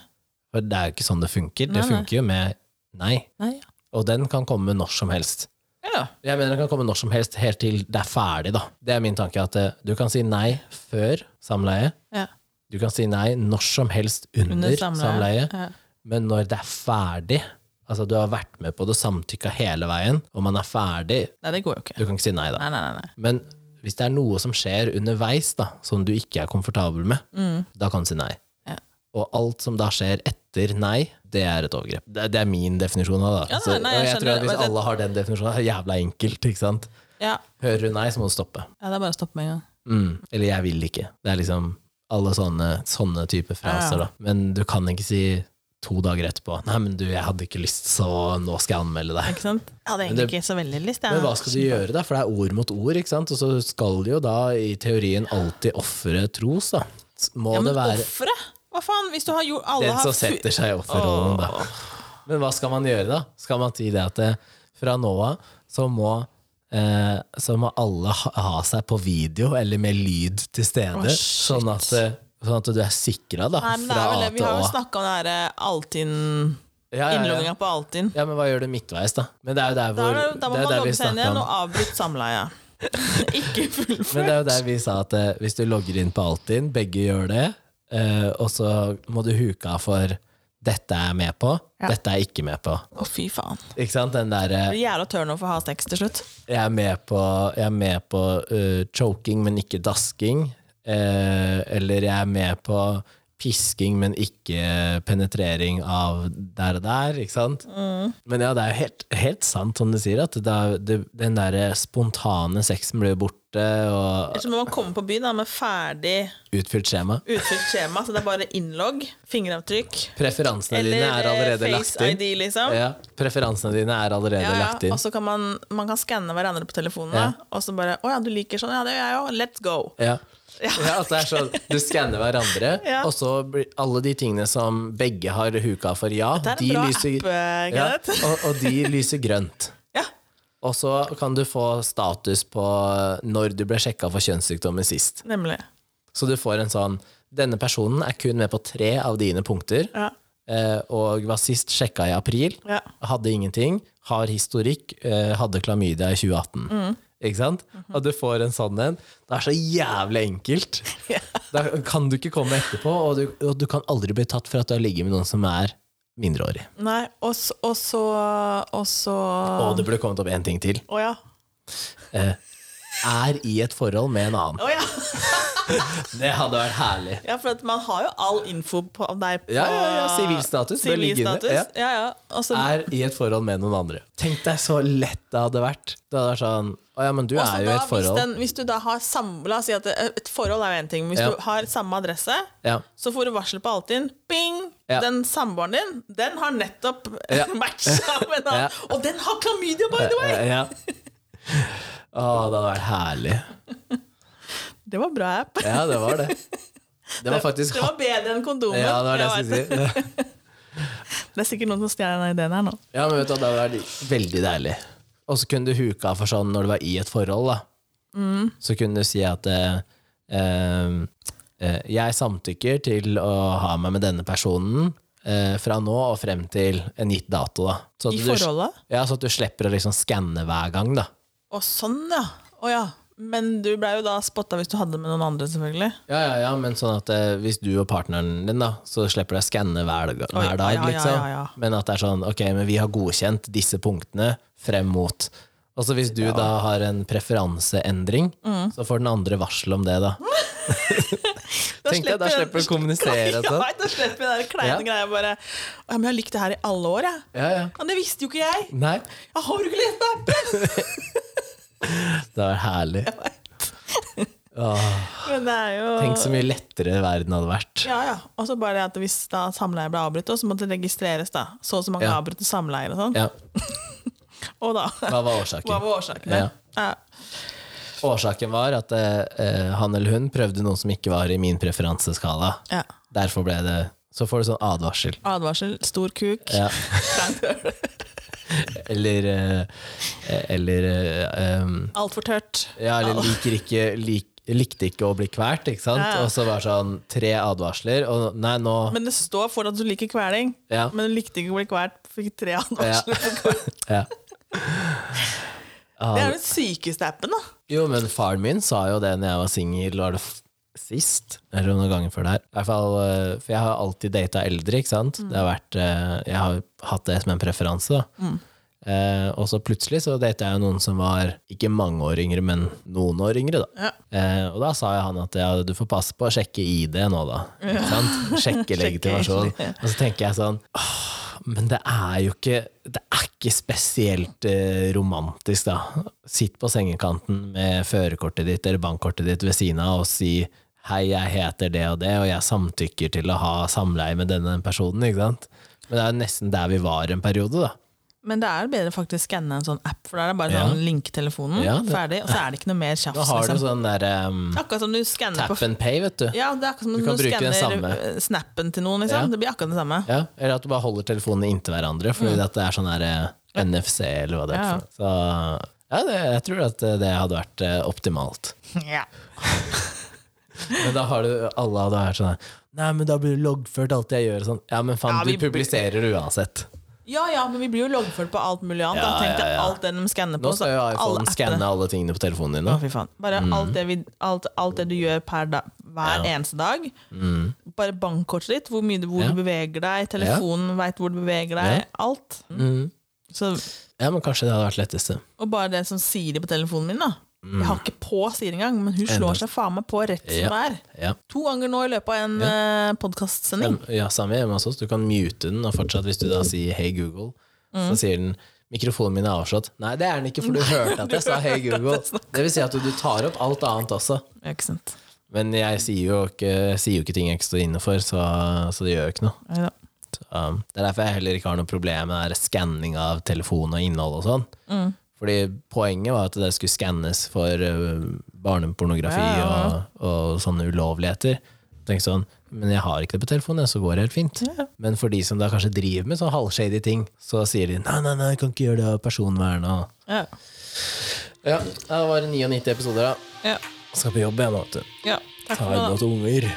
For det er jo ikke sånn det funker. Nei, Det funker jo med nei. Nei. Og den kan komme når som helst. Ja. Jeg mener den kan komme når som helst, helt til det er ferdig, da. Det er min tanke, at eh, du kan si nei før samleie. Ja. Du kan si nei når som helst under, Under samleie. samleie. Men når det er ferdig, altså du har vært med på det, samtykka hele veien, og man er ferdig, Nei, det går jo ikke. du kan ikke si nei da. Nei, nei, nei. Men hvis det er noe som skjer underveis da, som du ikke er komfortabel med, Mm. da kan du si nei. Ja. Og alt som da skjer etter nei, det er et overgrep. Det, det er min definisjon av det. Ja. Nei, nei, jeg jeg tror at Hvis alle har den definisjonen, er det jævla enkelt. ikke sant? Ja. Hører du nei, så må du stoppe. ja, det er bare å stoppe med en gang. Mm. Eller jeg vil ikke. Det er liksom alle sånne, sånne typer fraser. Da. Men du kan ikke si to dager etterpå Nei, men du, jeg hadde ikke lyst, så nå skal jeg anmelde deg. Ikke sant? Jeg hadde egentlig ikke så veldig lyst. jeg. Men hva skal du gjøre, da? For det er ord mot ord, ikke sant? Og så skal jo da i teorien alltid offeret tros, da. Må Ja, men det være offeret? Hva faen? Hvis du har gjort Alle den som setter seg i offerrollen, da. Men hva skal man gjøre, da? Skal man si det at det, fra nå av så må eh, så må alle ha, ha seg på video eller med lyd til stede, oh, sånn, at, eh, sånn at du er sikra da, Nei, men det er vel det. Vi har jo snakka om det her Altinn Ja, ja. Innlogginga på Altinn. ja, men hva gjør du midtveis, da? Men det er jo der hvor da må man logge seg inn igjen og avbryte samleie. ikke Men det er jo der vi sa at eh, hvis du logger inn på Altinn, begge gjør det, eh, og så må du huke av for 'dette er jeg med på', Ja. 'dette er jeg ikke med på'. Å, fy faen. Ikke sant? Den der eh, Det blir jævla turnover for å ha sex til slutt. Jeg er med på, jeg er med på eh, choking, men ikke dasking. Eh, eller jeg er med på pisking, men ikke penetrering av der og der. Ikke sant? Men ja, det er jo helt, helt sant som du sier, at det det, den der spontane sexen blir borte. Kortet og så må man komme på byen da, med ferdig utfylt skjema. utfylt skjema, så det er bare innlogg, fingeravtrykk Preferansene eller dine er allerede eh, lagt inn. ID, liksom. Ja, preferansene dine er allerede Ja, ja. lagt inn. Og så kan man, man kan skanne hverandre på telefonene, Ja. og så bare 'Å ja, du liker sånn. Ja, det gjør jeg òg. Let's go'. Ja. Ja, at det er sånn, Du skanner hverandre, Ja. og så blir alle de tingene som begge har huka for ja, de lyser, eh, ja, og, og de lyser grønt. Og så kan du få status på når du ble sjekka for kjønnssykdommer sist. Nemlig. Så du får en sånn Denne personen er kun med på tre av dine punkter, Ja. eh, og var sist sjekka i april. Ja. Hadde ingenting, har historikk, eh, hadde klamydia i 2018. Mm. Ikke sant? Mhm. Og du får en sånn en. Det er så jævlig enkelt. Da kan du ikke komme etterpå, og du, og du kan aldri bli tatt for at du har ligget med noen som er mindreårig. Nei, og så Og så, og så Og det burde kommet opp én ting til. Oh, ja. Eh, er i et forhold med en annen. Oh, ja. Det hadde vært herlig. ja, for at man har jo all info på deg på Ja, ja, ja, sivilstatus Sivilstatus. ja. Ja, ja. Og Er i et forhold med noen andre. Tenk deg så lett det hadde vært. Det hadde vært sånn Å ja, men du Også er jo i et Hvis, forhold. den, hvis du da har samme La oss si at et forhold er jo en ting. Hvis Ja. du har samme adresse, Ja. så får du varsel på Altinn. Bing! Ja. Den samboeren din, den har nettopp Ja. matcha med en annen. Ja. Og den har klamydia, by the way! Ja. Å, det hadde vært herlig. Det var bra app. Ja, det var det. Det var faktisk Det var bedre enn kondomet. Ja, det var det jeg Jeg skulle si. Det er sikkert noen som stjeler den ideen her nå. Ja, men vet du, det hadde vært veldig deilig. Og så kunne du huka for sånn når du var i et forhold, da. Mm. Så kunne du si at eh, eh, jeg samtykker til å ha meg med denne personen eh, fra nå og frem til en gitt dato, da. Så I du, forholdet? Ja, så at du slipper å liksom skanne hver gang, da. Å, sånn, ja. Å ja. Men du blei jo da spotta hvis du hadde med noen andre, selvfølgelig. Ja, ja, ja, men sånn at eh, hvis du og partneren din, da, så slipper du å skanne hver, Oi, hver dag, ja, ja, liksom. ja, ja. Men at det er sånn, ok, men vi har godkjent disse punktene frem mot Og så hvis du da har en preferanseendring, Mm. så får den andre varsel om det, da. Da Tenk deg, da slipper du å kommunisere Ja, sånn. da slipper vi den kleine Ja. greia bare ja, men Jeg har likt det her i alle år, jeg. Ja, ja. Men det visste jo ikke jeg! Nei, Jeg har jo ikke lest det? det var herlig. Åh, jo tenk så mye lettere verden hadde vært. Ja, ja. Og så bare det at hvis da samleie ble avbrutt, så måtte det registreres da. Så og så mange Ja. avbrutte samleier og sånn. Ja, Og da Hva var årsaken? Hva var årsaken? Ja. Ja. Årsaken var at eh, han eller hun prøvde noe som ikke var i min preferanseskala. ja. Derfor ble det Så får du sånn advarsel. Advarsel, stor kuk. Ja. Eller eh, Eller eh, um, Altfor tørt. Ja, eller liker ikke lik, Likte ikke å bli kvalt, ikke sant? Ja. Og så var det sånn tre advarsler, og nei, nå Men det står for at du liker kveling. Ja. Men du likte ikke å bli kvalt. Fikk tre advarsler. Ja. ja. Det er den sykeste appen, da. Jo, men faren min sa jo det når jeg var singel, var det sist? Eller noen ganger før der. I hvert fall, eh, for jeg har alltid data eldre, ikke sant? Det har vært, eh, jeg har hatt det som en preferanse, da. Eh, og så plutselig så data jeg noen som var ikke mange år yngre, men noen år yngre, da. Ja. Eh, og da sa jeg han at ja, du får passe på å sjekke ID nå, da. Sant? Sjekke legitimasjon. Og så tenker jeg sånn åh, men det er jo ikke Det er ikke spesielt eh, romantisk, da. Sitt på sengekanten med førerkortet ditt eller bankkortet ditt ved siden av og si Hei, jeg heter det og det, og jeg samtykker til å ha samleie med denne personen. ikke sant? Men det er jo nesten der vi var en periode, da. Men det er bedre faktisk å skanne en sånn app, for da er det bare Ja. sånn linke telefonen, Ja, det- ferdig, og så er det ikke noe mer tjafs. Da har du liksom. sånn der um, Akkurat som du skanner tap and pay, vet du. Ja, det er akkurat som Du du, skanner eh, snappen til noen. Liksom. Ja. Det blir akkurat det samme. Ja, eller at du bare holder telefonene inntil hverandre, fordi at det er sånn der, uh, NFC, eller hva det er. Ja. Så ja, det, jeg tror at eh, det hadde vært uh, optimalt. Ja. Men da har du alle hadde vært sånn Nei, men da blir det loggført alt jeg gjør. Sånn. Ja, men faen, Ja, du publiserer uansett. Ja ja, men vi blir jo loggført på alt mulig annet. Ja, da. Tenk deg ja, ja. alt det de skanner på. Nå skal jo iPhone skanne alle tingene på telefonen din. Å, nå. fy faen. Bare alt, det vi, alt, alt det du gjør per dag, hver Ja. eneste dag. Bare bankkortet ditt, hvor mye hvor Ja. du beveger deg, telefonen vet hvor du beveger deg. Ja. Alt. Mm. Så, Ja, men kanskje det hadde vært letteste. og bare det som sier det på telefonen min, da. Jeg har ikke på Siri engang, men hun Mm. Slår seg faen meg på rett som det er. Ja. To ganger nå i løpet av en ja. podkastsending. Ja, samme hjemme hos oss. Du kan mute den, og fortsatt hvis du da sier 'Hei, Google', så sier den Mikrofonen min er avslått. Nei, det er den ikke, for du hørte at jeg sa hei, Google. Det vil si at du, tar opp alt annet også. Ja, ikke sant. Men jeg sier jo ikke, sier jo ikke ting jeg ikke står inne for, så, så det gjør jo ikke noe. Neida. Så, um, det er derfor jeg heller ikke har noe problem med skanning av telefon og innhold og sånn. Mm. Fordi poenget var at det skulle skannes for uh, barnepornografi Ja, ja, ja. Og, og sånne ulovligheter. Tenk sånn, men jeg har ikke det på telefonen, så går det helt fint. Men for de som da kanskje driver med sånn halvshady ting, så sier de nei, nei, nei, jeg kan ikke gjøre det av personvern. Og... Ja. Ja, det var 99 episoder, da. Ja. Skal på jobb igjen, vet du. ja. Ta imot unger.